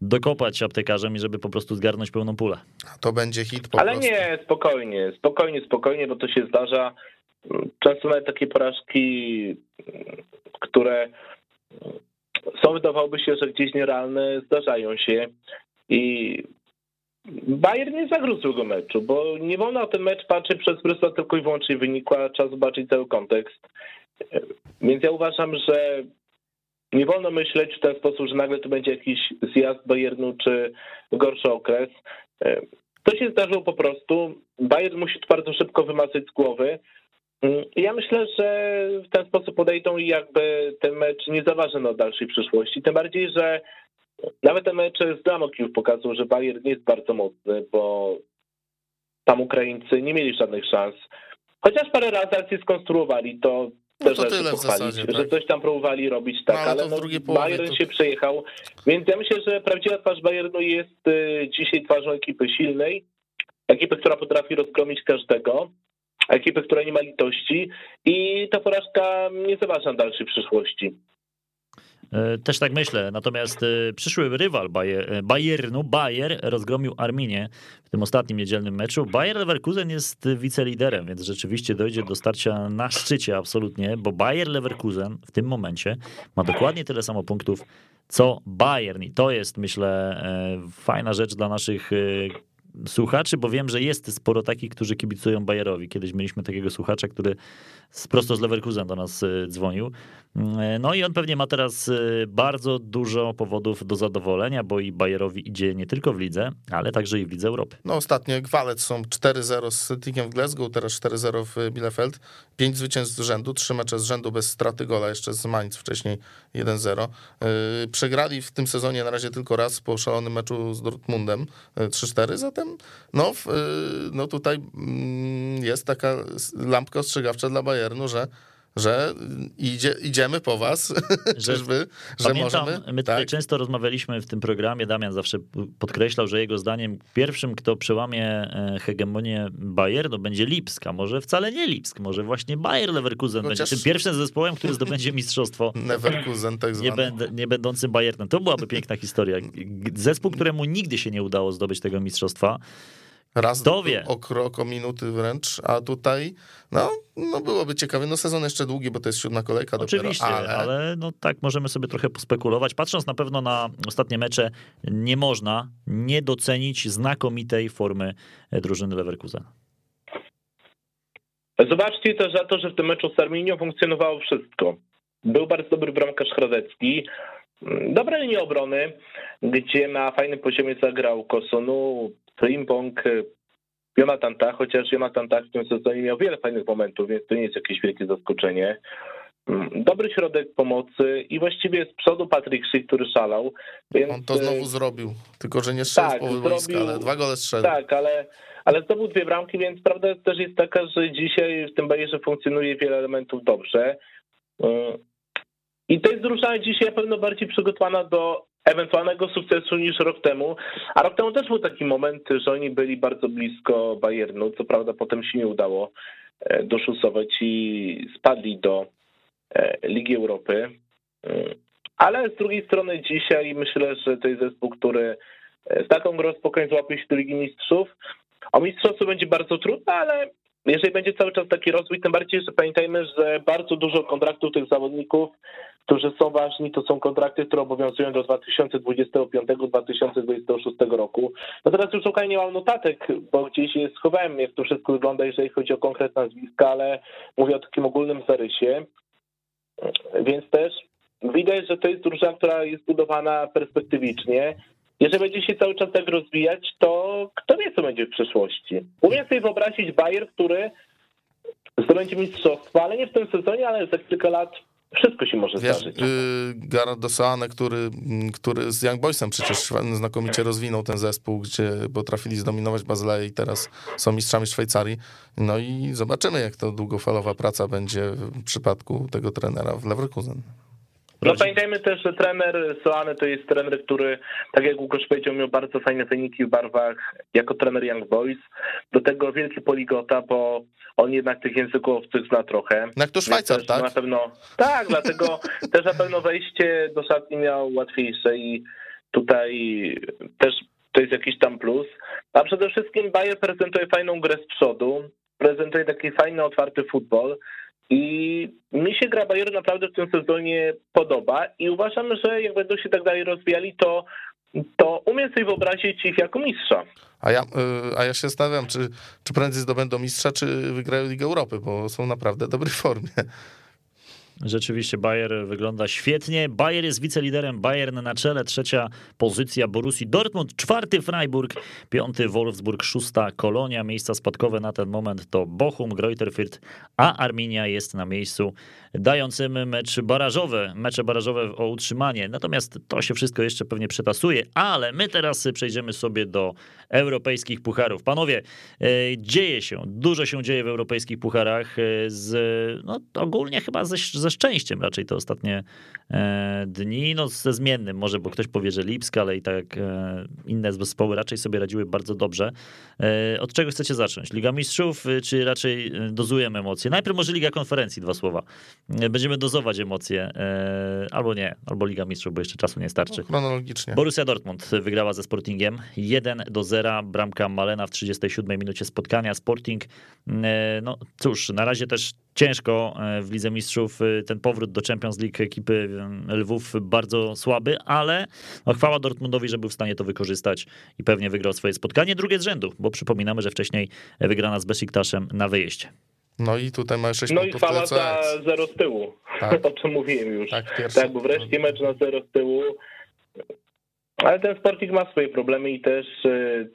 dokopać aptekarzem i żeby po prostu zgarnąć pełną pulę. To będzie hit po Ale prostu. nie, spokojnie, spokojnie, spokojnie, bo to się zdarza. Często nawet takie porażki, które są, wydawałoby się, że gdzieś nierealne, zdarzają się i Bayern nie zagrał złego meczu, bo nie wolno na ten mecz patrzeć przez pryzmat tylko i wyłącznie wyniku, a trzeba zobaczyć cały kontekst. Więc ja uważam, że nie wolno myśleć w ten sposób, że nagle to będzie jakiś zjazd Bayernu czy gorszy okres. To się zdarzyło po prostu. Bayern musi to bardzo szybko wymazać z głowy. Mm, Ja myślę, że w ten sposób podejdą i jakby ten mecz nie zaważy na dalszej przyszłości. Tym bardziej, że nawet ten mecz z Dynamo Kijów pokazał, że Bayern nie jest bardzo mocny, bo tam Ukraińcy nie mieli żadnych szans. Chociaż parę razy akcje skonstruowali, to No też to tyle pochwalić, zasadzie, że tak. coś tam próbowali robić, tak, No, ale ale, no, Bayern to- się przejechał, więc ja myślę, że prawdziwa twarz Bayernu jest y, dzisiaj twarzą ekipy silnej, ekipy, która potrafi rozgromić każdego, ekipy, która nie ma litości i ta porażka nie zaważa dalszej przyszłości. E, Też tak myślę. Natomiast e, przyszły rywal e, Bayernu, Bayer, rozgromił Arminię w tym ostatnim niedzielnym meczu. Bayer Leverkusen jest wiceliderem, więc rzeczywiście dojdzie do starcia na szczycie absolutnie, bo Bayer Leverkusen w tym momencie ma dokładnie tyle samo punktów co Bayern i to jest myślę fajna rzecz dla naszych słuchaczy, bo wiem, że jest sporo takich, którzy kibicują Bayerowi. Kiedyś mieliśmy takiego słuchacza, który z- prosto z Leverkusen do nas e, dzwonił. Mm, No i on pewnie ma teraz e, bardzo dużo powodów do zadowolenia, bo i Bayerowi idzie nie tylko w lidze, ale także i w lidze Europy. No ostatnio Gwalec są 4-0 z Celticiem w Glasgow, teraz 4-0 w Bielefeld. Pięć zwycięstw z rzędu, trzy mecze z rzędu bez straty gola, jeszcze z Mainz wcześniej 1-0. Yy, Przegrali w tym sezonie na razie tylko raz po szalonym meczu z Dortmundem yy, 3-4, zatem no, yy, no tutaj mm, jest taka lampka ostrzegawcza dla Bayernu, że że idzie, idziemy po was, [LAUGHS] Że- czyżby, że Pamiętam, możemy. my tutaj tak. często rozmawialiśmy w tym programie, Damian zawsze podkreślał, że jego zdaniem pierwszym, kto przełamie e, hegemonię Bayernu będzie Lipsk, a może wcale nie Lipsk, może właśnie Bayer Leverkusen Chociaż- będzie tym pierwszym zespołem, który zdobędzie [LAUGHS] mistrzostwo Neverkusen tak nie, zwany. będę, nie będącym Bayernem. To byłaby piękna historia. Zespół, któremu nigdy się nie udało zdobyć tego mistrzostwa. Raz Kto wie? o krok, o minuty wręcz, a tutaj no, no byłoby ciekawe. No sezon jeszcze długi, bo to jest siódma kolejka Oczywiście, dopiero, ale... ale, no tak możemy sobie trochę pospekulować. Patrząc na pewno na ostatnie mecze, nie można nie docenić znakomitej formy e, drużyny Leverkusen. Zobaczcie też za to, że w tym meczu z Arminią funkcjonowało wszystko. Był bardzo dobry bramkarz Hradecki, dobra linia obrony, gdzie na fajnym poziomie zagrał Kosonu, Frimpong, Jonathan Tah, chociaż Jonathan Tah w tym sezonie miał wiele fajnych momentów, więc to nie jest jakieś wielkie zaskoczenie. Dobry środek pomocy i właściwie z przodu Patryk Szyk, który szalał. Więc, on to znowu zrobił. Tylko, że nie strzelił tak, z połowy boiska, ale dwa gole strzelił. Tak, ale, ale zdobył dwie bramki, więc prawda też jest taka, że dzisiaj w tym Bayerze funkcjonuje wiele elementów dobrze. Yy, I to jest drużyna dzisiaj na pewno bardziej przygotowana do ewentualnego sukcesu niż rok temu. A rok temu też był taki moment, że oni byli bardzo blisko Bayernu. Co prawda potem się nie udało e, doszusować i spadli do e, Ligi Europy. Yy, Ale z drugiej strony dzisiaj myślę, że to jest zespół, który z taką grą spokojnie złapie się do Ligi Mistrzów. O mistrzostwo będzie bardzo trudno, ale jeżeli będzie cały czas taki rozwój, tym bardziej, że pamiętajmy, że bardzo dużo kontraktów tych zawodników, którzy są ważni, to są kontrakty, które obowiązują do 2025-2026 roku. No teraz już szukaj nie mam notatek, bo gdzieś je schowałem, jak to wszystko wygląda, jeżeli chodzi o konkretne nazwiska, ale mówię o takim ogólnym zarysie. Więc też widać, że to jest drużyna, która jest budowana perspektywicznie. Jeżeli będzie się cały czas tak rozwijać, to kto wie, co będzie w przyszłości. Umiem sobie wyobrazić Bayer, który zdobędzie mistrzostwo, ale nie w tym sezonie, ale za kilka lat wszystko się może Wiesz, zdarzyć. yy, Gareth Dosaane, który, mm, który z Young Boysem przecież znakomicie rozwinął ten zespół, gdzie potrafili zdominować Bazyleję i teraz są mistrzami Szwajcarii. No i zobaczymy, jak to długofalowa praca będzie w przypadku tego trenera w Leverkusen. No pamiętajmy też, że trener Soany to jest trener, który, tak jak Łukasz powiedział, miał bardzo fajne wyniki w barwach jako trener Young Boys. Do tego wielki poligota, bo on jednak tych języków obcych zna trochę. No jak to Szwajcar, też tak? Na pewno, tak, dlatego [LAUGHS] też na pewno wejście do szatni miał łatwiejsze i tutaj też to jest jakiś tam plus. A przede wszystkim Bayer prezentuje fajną grę z przodu, prezentuje taki fajny, otwarty futbol. I mi się gra Bayeru naprawdę w tym sezonie podoba i uważam, że jak będą się tak dalej rozwijali, to, to umiem sobie wyobrazić ich jako mistrza. A ja, yy, a ja się zastanawiam, czy, czy prędzej zdobędą mistrza, czy wygrają Ligę Europy, bo są naprawdę w dobrej formie. Rzeczywiście Bayer wygląda świetnie. Bayer jest wiceliderem, Bayern na czele, trzecia pozycja Borussii Dortmund, czwarty Freiburg, piąty Wolfsburg, szósta Kolonia. Miejsca spadkowe na ten moment to Bochum, Greuther Fürth, a Arminia jest na miejscu dającym mecz barażowe, mecze barażowe o utrzymanie. Natomiast to się wszystko jeszcze pewnie przetasuje, ale my teraz przejdziemy sobie do europejskich pucharów. Panowie, e, dzieje się, dużo się dzieje w europejskich pucharach, e, z, no, ogólnie chyba ze, ze szczęściem raczej te ostatnie e, dni, no ze zmiennym może, bo ktoś powie, że Lipsk, ale i tak inne zespoły raczej sobie radziły bardzo dobrze. Od czego chcecie zacząć? Liga Mistrzów, czy raczej dozujemy emocje? Najpierw może Liga Konferencji, dwa słowa. Będziemy dozować emocje, albo nie, albo Liga Mistrzów, bo jeszcze czasu nie starczy. No, chronologicznie. Borussia Dortmund wygrała ze Sportingiem 1 do 0, bramka Malena w 37 minucie spotkania. Sporting, no cóż, na razie też ciężko e, w Lidze Mistrzów. E, ten powrót do Champions League ekipy e, Lwów bardzo słaby, ale no, chwała Dortmundowi, że był w stanie to wykorzystać i pewnie wygrał swoje spotkanie. Drugie z rzędu, bo przypominamy, że wcześniej wygrana z Besiktasem na wyjeździe. No i tutaj ma 6 no punktów. No i chwała za zero z tyłu, tak. [LAUGHS] o czym mówiłem już. Tak, pierwszy. tak, bo wreszcie mecz na zero z tyłu. Ale ten Sporting ma swoje problemy i też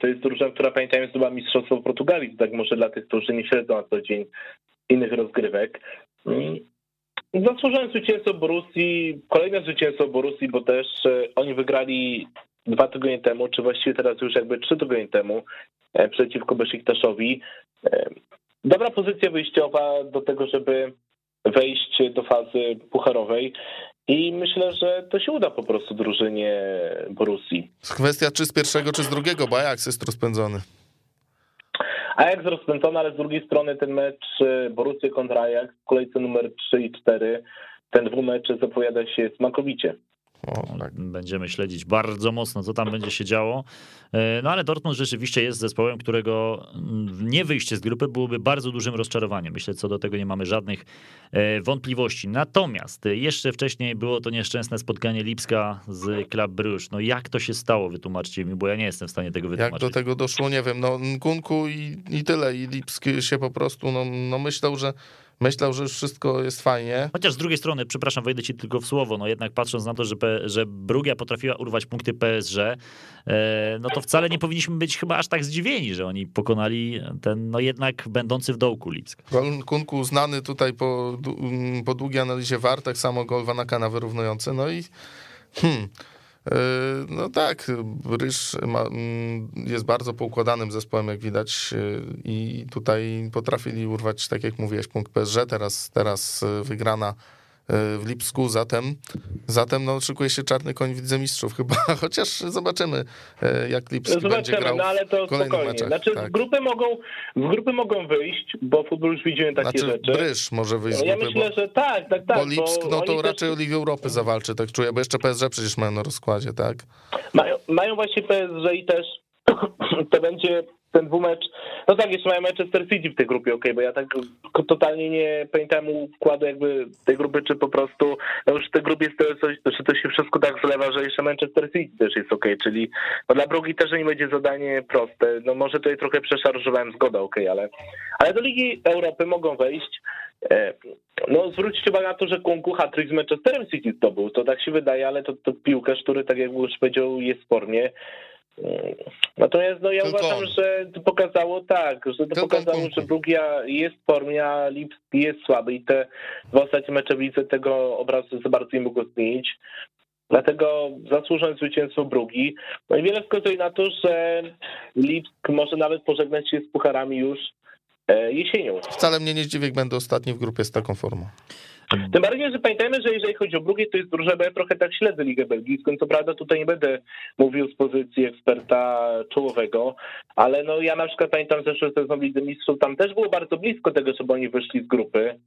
to jest drużyna, która pamiętajmy zdobyła Mistrzostwo w Portugalii, tak może dla tych, którzy nie śledzą na co dzień innych rozgrywek. Zasłużone zwycięstwo Borussii, kolejne zwycięstwo Borussii, bo też e, oni wygrali dwa tygodnie temu, czy właściwie teraz już jakby trzy tygodnie temu e, przeciwko Besziktaszowi. E, dobra pozycja wyjściowa do tego, żeby wejść do fazy pucharowej i myślę, że to się uda po prostu drużynie Borussii. Kwestia czy z pierwszego, czy z drugiego, bo Ajax jest rozpędzony. Ajax rozpędzony, ale z drugiej strony ten mecz e, Borussia kontra Ajax w kolejce numer 3 i 4, ten dwumecz zapowiada się smakowicie. O, tak. Będziemy śledzić bardzo mocno, co tam będzie się działo. E, no ale Dortmund rzeczywiście jest zespołem, którego mm, nie wyjście z grupy byłoby bardzo dużym rozczarowaniem. Myślę, co do tego nie mamy żadnych e, wątpliwości. Natomiast jeszcze wcześniej było to nieszczęsne spotkanie Lipska z Club Bruges. No jak to się stało, wytłumaczcie mi, bo ja nie jestem w stanie tego wytłumaczyć. Jak do tego doszło, nie wiem. No Kunku i, i tyle. I Lipsk się po prostu, no, no myślał, że myślał, że już wszystko jest fajnie. Chociaż z drugiej strony, przepraszam, wejdę ci tylko w słowo, no jednak patrząc na to, że, że Brugia potrafiła urwać punkty PSG, e, no to wcale nie powinniśmy być chyba aż tak zdziwieni, że oni pokonali ten, no jednak będący w dołku Lipsk. Gol Kunku znany tutaj po, po długiej analizie war, tak samo gol Vanakana wyrównujący, no i hmm, no tak, Ryż ma, mm, jest bardzo poukładanym zespołem, jak widać, e, i tutaj potrafili urwać, tak jak mówiłeś, punkt PSG. Teraz, teraz e, wygrana w Lipsku, zatem, zatem no, szykuje się czarny koń w Mistrzów chyba, [LAUGHS] chociaż zobaczymy, e, jak Lipsk zobaczymy, będzie grał no, ale to spokojnie. Meczach, znaczy, tak. grupy mogą, w grupy mogą wyjść, bo futbol już widzimy takie znaczy, rzeczy. Bryż może wyjść z grupy, Ja myślę, bo, że tak, tak, tak. Bo Lipsk, no to raczej też... Ligę Europy zawalczy, tak czuję, bo jeszcze PSG przecież mają na rozkładzie, tak? Mają, mają właśnie PSG i też [CLEARS THROAT] to będzie ten dwumecz, no tak, jeszcze mają Manchester City w tej grupie, ok, bo ja tak totalnie nie pamiętam układu jakby tej grupy, czy po prostu, no już w tej grupie jest coś, czy to się wszystko tak zlewa, że jeszcze Manchester City też jest ok, czyli no dla Brugi też nie będzie zadanie proste, no może tutaj trochę przeszarżowałem, zgoda, ok, ale, ale do Ligi Europy mogą wejść, e, no zwróćcie uwagę na to, że Kunku hat z Manchesterem City zdobył, to tak się wydaje, ale to, to piłkarz, który tak jak już powiedział jest spornie, Natomiast no, ja Tylko uważam, on. że to pokazało tak, że to Tylko pokazało, że Brugia jest w formie, a Lipsk jest słaby i te dwa ostatnie mecze w lidze tego obrazu za bardzo nie mogło zmienić. Dlatego zasłużone zwycięstwo Brugi. No i wiele wskazuje na to, że Lipsk może nawet pożegnać się z pucharami już e, jesienią. Wcale mnie nie zdziwi, jak będę ostatni w grupie z taką formą. Tym bardziej, że pamiętajmy, że jeżeli chodzi o Brugię, to jest drużyna, bo ja trochę tak śledzę Ligę Belgijską, co prawda tutaj nie będę mówił z pozycji eksperta czołowego, ale no ja na przykład pamiętam zeszły sezon Ligi Mistrzów, tam też było bardzo blisko tego, żeby oni wyszli z grupy.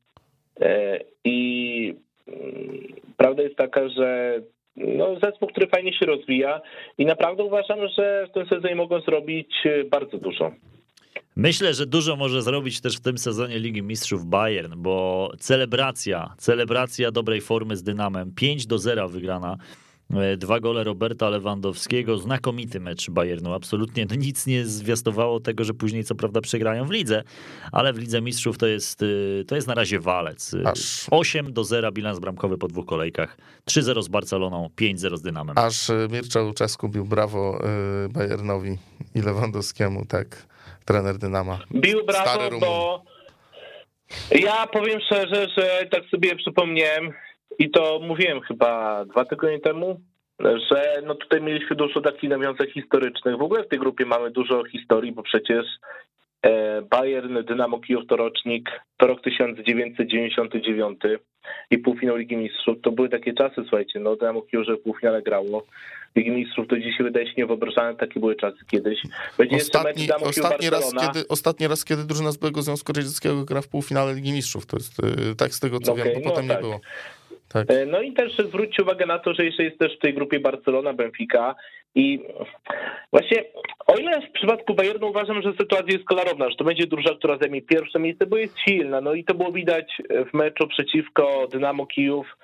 E, i mm, prawda jest taka, że no, zespół, który fajnie się rozwija i naprawdę uważam, że w tym sezonie mogą zrobić bardzo dużo. Myślę, że dużo może zrobić też w tym sezonie Ligi Mistrzów Bayern, bo celebracja, celebracja dobrej formy z Dynamem, 5 do 0 wygrana E, dwa gole Roberta Lewandowskiego, znakomity mecz Bayernu, absolutnie no nic nie zwiastowało tego, że później co prawda przegrają w lidze, ale w Lidze Mistrzów to jest, e, to jest na razie walec. E, Aż. 8 do 0 bilans bramkowy po dwóch kolejkach, 3-0 z Barceloną, 5-0 z Dynamem. Aż Mircea Luczesku bił brawo Bayernowi i Lewandowskiemu, tak, trener Dynama. Bił brawo, bo ja powiem szczerze, że tak sobie przypomniałem, i to mówiłem chyba dwa tygodnie temu, że no tutaj mieliśmy dużo takich nawiązań historycznych. W ogóle w tej grupie mamy dużo historii, bo przecież Bayern, Dynamo Kijów to rocznik, to rok 1999 i półfinał Ligi Mistrzów. To były takie czasy, słuchajcie, no Dynamo Kijów, że półfinale grało. Ligi Mistrzów to dzisiaj wydaje się niewyobrażalne, takie były czasy kiedyś. Będzie ostatni, ostatni, raz, kiedy, ostatni raz, kiedy drużyna z byłego Związku Radzieckiego gra w półfinale Ligi Mistrzów, to jest e, tak z tego co okay, wiem, bo no potem tak. nie było. Tak. E, no i też zwróćcie uwagę na to, że jeszcze jest też w tej grupie Barcelona, Benfica i właśnie o ile w przypadku Bayernu uważam, że sytuacja jest klarowna, że to będzie drużyna, która zajmie pierwsze miejsce, bo jest silna, no i to było widać w meczu przeciwko Dynamo Kijów,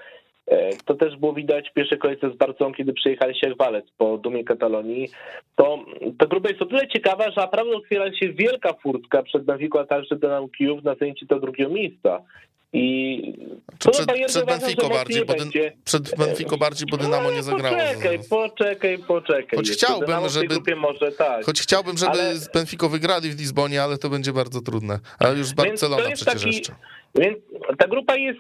e, to też było widać w pierwszej kolejce z Barceloną, kiedy przyjechali się Walec po dumie Katalonii. To ta grupa jest o tyle ciekawa, że naprawdę otwiera się wielka furtka przed Benfica, a także Dynamo Kijów na zajęcie do drugiego miejsca. I to przed, przed Benfico bardziej, bo przed Benfico bardziej, bo Dynamo nie zagrało. Poczekaj, poczekaj, poczekaj. Choć chciałbym, żeby, może, tak. choć chciałbym, żeby ale... Benfico wygrali w Lizbonie, ale to będzie bardzo trudne. Ale już Barcelona przecież taki, jeszcze. Więc ta grupa jest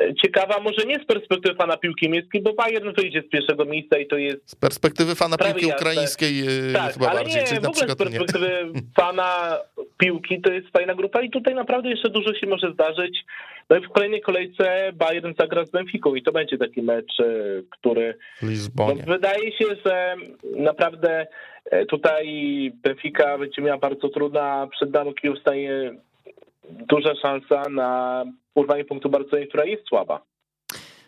e, ciekawa, może nie z perspektywy fana piłki miejskiej, bo Bayern wyjdzie z pierwszego miejsca i to jest... Z perspektywy fana piłki jasne. ukraińskiej e, tak, chyba ale bardziej. Nie, w ogóle z perspektywy nie. [LAUGHS] fana piłki to jest fajna grupa i tutaj naprawdę jeszcze dużo się może zdarzyć. No i w kolejnej kolejce Bayern zagra z Benficą i to będzie taki mecz, e, który... No, wydaje się, że naprawdę tutaj Benfica będzie miała bardzo trudna, przed nami Kijów stanie duża szansa na urwanie punktu Barcelony, która jest słaba.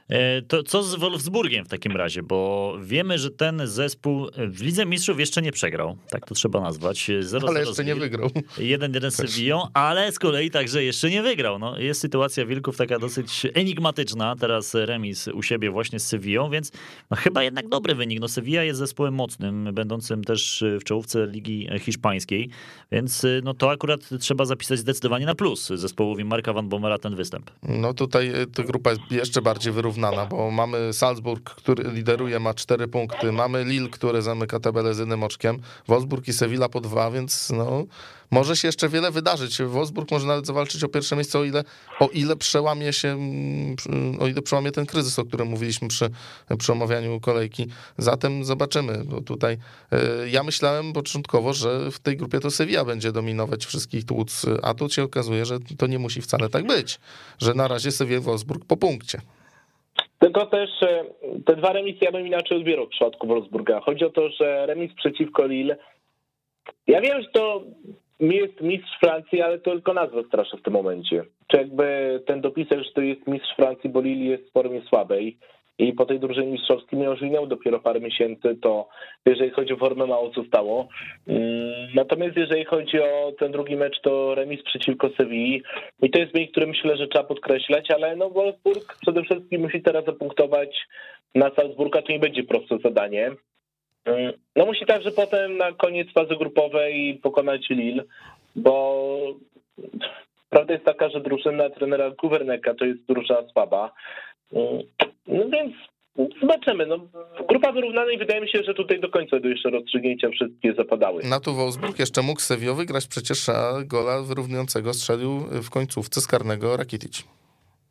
E, to co z Wolfsburgiem w takim razie? Bo wiemy, że ten zespół w Lidze Mistrzów jeszcze nie przegrał, tak to trzeba nazwać. 0 ale jeszcze nie wygrał. 1-1 z Sevillą, ale z kolei także jeszcze nie wygrał. No, jest sytuacja Wilków taka dosyć enigmatyczna. Teraz remis u siebie właśnie z Sevillą, więc no, chyba jednak dobry wynik. No, Sevilla jest zespołem mocnym, będącym też w czołówce Ligi Hiszpańskiej, więc no, to akurat trzeba zapisać zdecydowanie na plus zespołowi Marka Van Bommela ten występ. No tutaj ta grupa jest jeszcze bardziej wyrównowana wyrównana, bo mamy Salzburg, który lideruje, ma cztery punkty, mamy Lille, który zamyka tabelę z jednym oczkiem, Wolfsburg i Sevilla po dwa, więc no, może się jeszcze wiele wydarzyć. Wolfsburg może nawet zawalczyć o pierwsze miejsce, o ile, o ile przełamie się, mm, o ile przełamie ten kryzys, o którym mówiliśmy przy, przy omawianiu kolejki. Zatem zobaczymy. Bo tutaj e, ja myślałem początkowo, że w tej grupie to Sevilla będzie dominować wszystkich tłuc, a tu się okazuje, że to nie musi wcale tak być, że na razie Sevilla Wolfsburg po punkcie. Tylko też e, te dwa remisy ja bym inaczej odbierał w przypadku Wolfsburga. Chodzi o to, że remis przeciwko Lille. Ja wiem, że to jest mistrz Francji, ale to tylko nazwa straszy w tym momencie. Czy jakby ten dopisek, że to jest mistrz Francji, bo Lille jest w formie słabej i po tej drużynie mistrzowskiej miał minęło dopiero parę miesięcy, to jeżeli chodzi o formę mało co stało. Mm, natomiast jeżeli chodzi o ten drugi mecz, to remis przeciwko Sewilli i to jest wynik, który myślę, że trzeba podkreślać, ale no Wolfsburg przede wszystkim musi teraz zapunktować na Salzburga, to nie będzie proste zadanie. Mm, no musi także potem na koniec fazy grupowej pokonać Lille, bo prawda jest taka, że drużyna trenera Kuwerneka to jest drużyna słaba. No więc Zobaczymy. No, grupa wyrównana i wydaje mi się, że tutaj do końca do jeszcze rozstrzygnięcia wszystkie zapadały. Na tu Wolfsburg jeszcze mógł Sevilla wygrać przecież, a gola wyrównującego strzelił w końcówce z karnego Rakitic.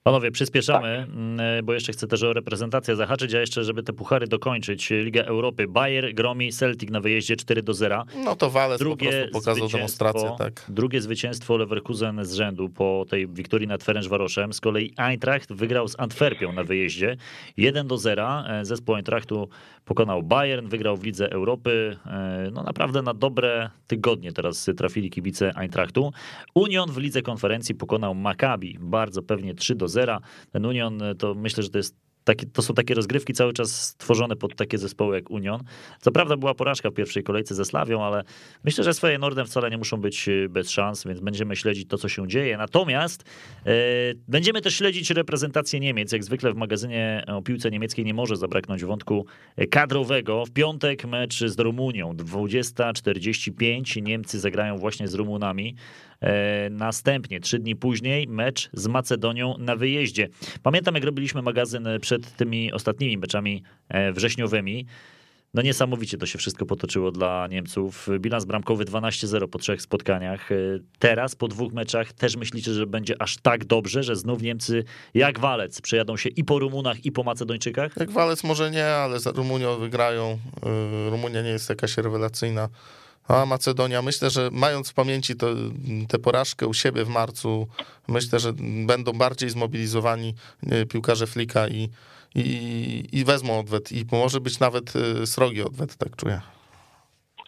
Panowie, przyspieszamy, tak. Mm, bo jeszcze chcę też o reprezentację zahaczyć, a jeszcze, żeby te puchary dokończyć. Liga Europy, Bayer gromi Celtic na wyjeździe 4 do 0. No to Wales drugie po prostu pokazał demonstrację, tak. Drugie zwycięstwo Leverkusen z rzędu po tej wiktorii nad Ferencvaroszem. Z kolei Eintracht wygrał z Antwerpią na wyjeździe 1 do 0. E, zespół Eintrachtu pokonał Bayern, wygrał w Lidze Europy. E, no naprawdę na dobre tygodnie teraz trafili kibice Eintrachtu. Union w Lidze Konferencji pokonał Maccabi bardzo pewnie 3 do 0. Ten Union to myślę, że to jest takie, to są takie rozgrywki cały czas stworzone pod takie zespoły jak Union. Co prawda była porażka w pierwszej kolejce ze Slawią, ale myślę, że swoje Nordem wcale nie muszą być e, bez szans, więc będziemy śledzić to, co się dzieje. Natomiast e, będziemy też śledzić reprezentację Niemiec. Jak zwykle w magazynie o piłce niemieckiej nie może zabraknąć wątku kadrowego. W piątek mecz z Rumunią, 20.45. Niemcy zagrają właśnie z Rumunami. E, następnie, trzy dni później, mecz z Macedonią na wyjeździe. Pamiętam, jak robiliśmy magazyn przed tymi ostatnimi meczami e, wrześniowymi. No niesamowicie to się wszystko potoczyło dla Niemców. Bilans bramkowy 12-0 po trzech spotkaniach. E, teraz po dwóch meczach też myślicie, że będzie aż tak dobrze, że znów Niemcy jak walec przejadą się i po Rumunach, i po Macedończykach? Jak walec może nie, ale za Rumunią wygrają. Rumunia nie jest jakaś rewelacyjna. A Macedonia, myślę, że mając w pamięci tę porażkę u siebie w marcu, myślę, że będą bardziej zmobilizowani e, piłkarze Flika i, i, i wezmą odwet. I może być nawet e, srogi odwet, tak czuję.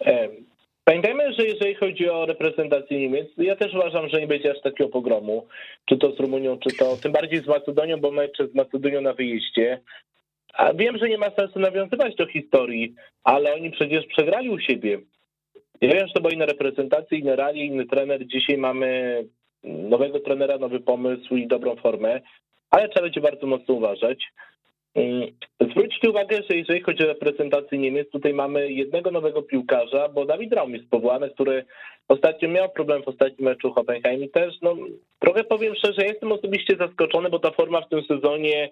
E, pamiętajmy, że jeżeli chodzi o reprezentację Niemiec, ja też uważam, że nie będzie aż takiego pogromu, czy to z Rumunią, czy to tym bardziej z Macedonią, bo mecz z Macedonią na wyjeździe. A wiem, że nie ma sensu nawiązywać do historii, ale oni przecież przegrali u siebie. Ja wiem, że to była inna reprezentacja, inne rali, inny trener. Dzisiaj mamy nowego trenera, nowy pomysł i dobrą formę, ale trzeba będzie bardzo mocno uważać. Mm, zwróćcie uwagę, że jeżeli chodzi o reprezentację Niemiec, tutaj mamy jednego nowego piłkarza, bo Dawid Raum jest powołany, który ostatnio miał problem w ostatnim meczu Hoffenheim i też, no, trochę powiem szczerze, jestem osobiście zaskoczony, bo ta forma w tym sezonie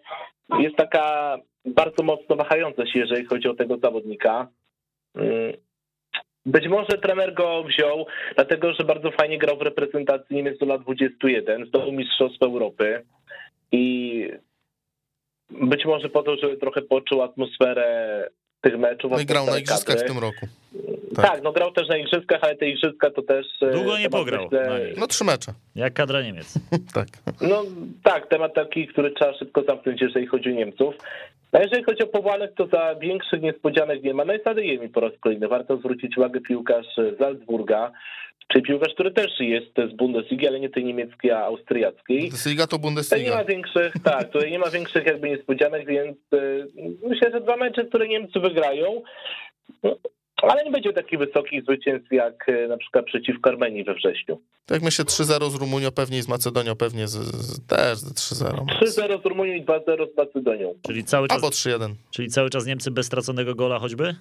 jest taka bardzo mocno wahająca się, jeżeli chodzi o tego zawodnika. Być może trener go wziął, dlatego że bardzo fajnie grał w reprezentacji Niemiec do lat 21, zdobył Mistrzostwo Europy i być może po to, żeby trochę poczuł atmosferę tych meczów. No i grał na igrzyskach w tym roku. Tak. tak. no grał też na igrzyskach, ale te igrzyska to też... E, Długo nie pograł. Myślę... No trzy mecze. Jak kadra Niemiec. [LAUGHS] tak. No tak, temat taki, który trzeba szybko zamknąć, jeżeli chodzi o Niemców. A jeżeli chodzi o powołanych, to za większych niespodzianek nie ma. No i mi po raz kolejny. Warto zwrócić uwagę piłkarz z Salzburga, czyli piłkarz, który też jest z Bundesligi, ale nie tej niemieckiej, a austriackiej. Bundesliga to Bundesliga. Tutaj nie ma większych, tak, tutaj nie ma większych jakby niespodzianek, więc y, myślę, że dwa mecze, które Niemcy wygrają, no, ale nie będzie takich wysokich zwycięstw jak y, na przykład przeciwko Armenii we wrześniu. Tak myślę 3-0 z Rumunią pewnie i z Macedonią pewnie z, z, też 3-0. 3-0 z Rumunią i 2-0 z Macedonią. Czyli cały czas, Albo 3-1. Czyli cały czas Niemcy bez straconego gola choćby?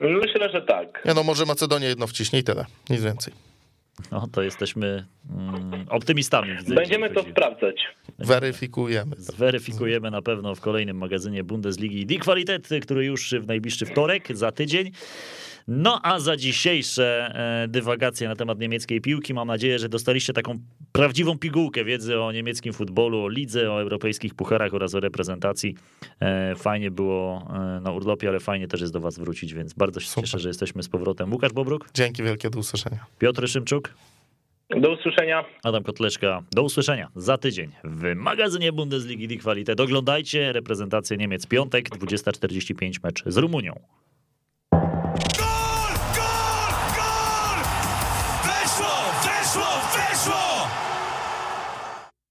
Myślę, że tak. Ja no może Macedonia jedno wciśnie i tyle, nic więcej. No to jesteśmy mm, optymistami. Widzę, Będziemy to sprawdzać. Weryfikujemy. Zweryfikujemy na pewno w kolejnym magazynie Bundesligi Die Qualität, który już w najbliższy wtorek, za tydzień. No a za dzisiejsze e, dywagacje na temat niemieckiej piłki mam nadzieję, że dostaliście taką prawdziwą pigułkę wiedzy o niemieckim futbolu, o lidze, o europejskich pucharach oraz o reprezentacji. E, fajnie było e, na urlopie, ale fajnie też jest do was wrócić, więc bardzo się Super. cieszę, że jesteśmy z powrotem. Łukasz Bobruk. Dzięki wielkie, do usłyszenia. Piotr Szymczuk. Do usłyszenia. Adam Kotleczka. Do usłyszenia za tydzień w magazynie Bundesligi Die Qualität. Oglądajcie reprezentację Niemiec piątek, 20.45 mecz z Rumunią.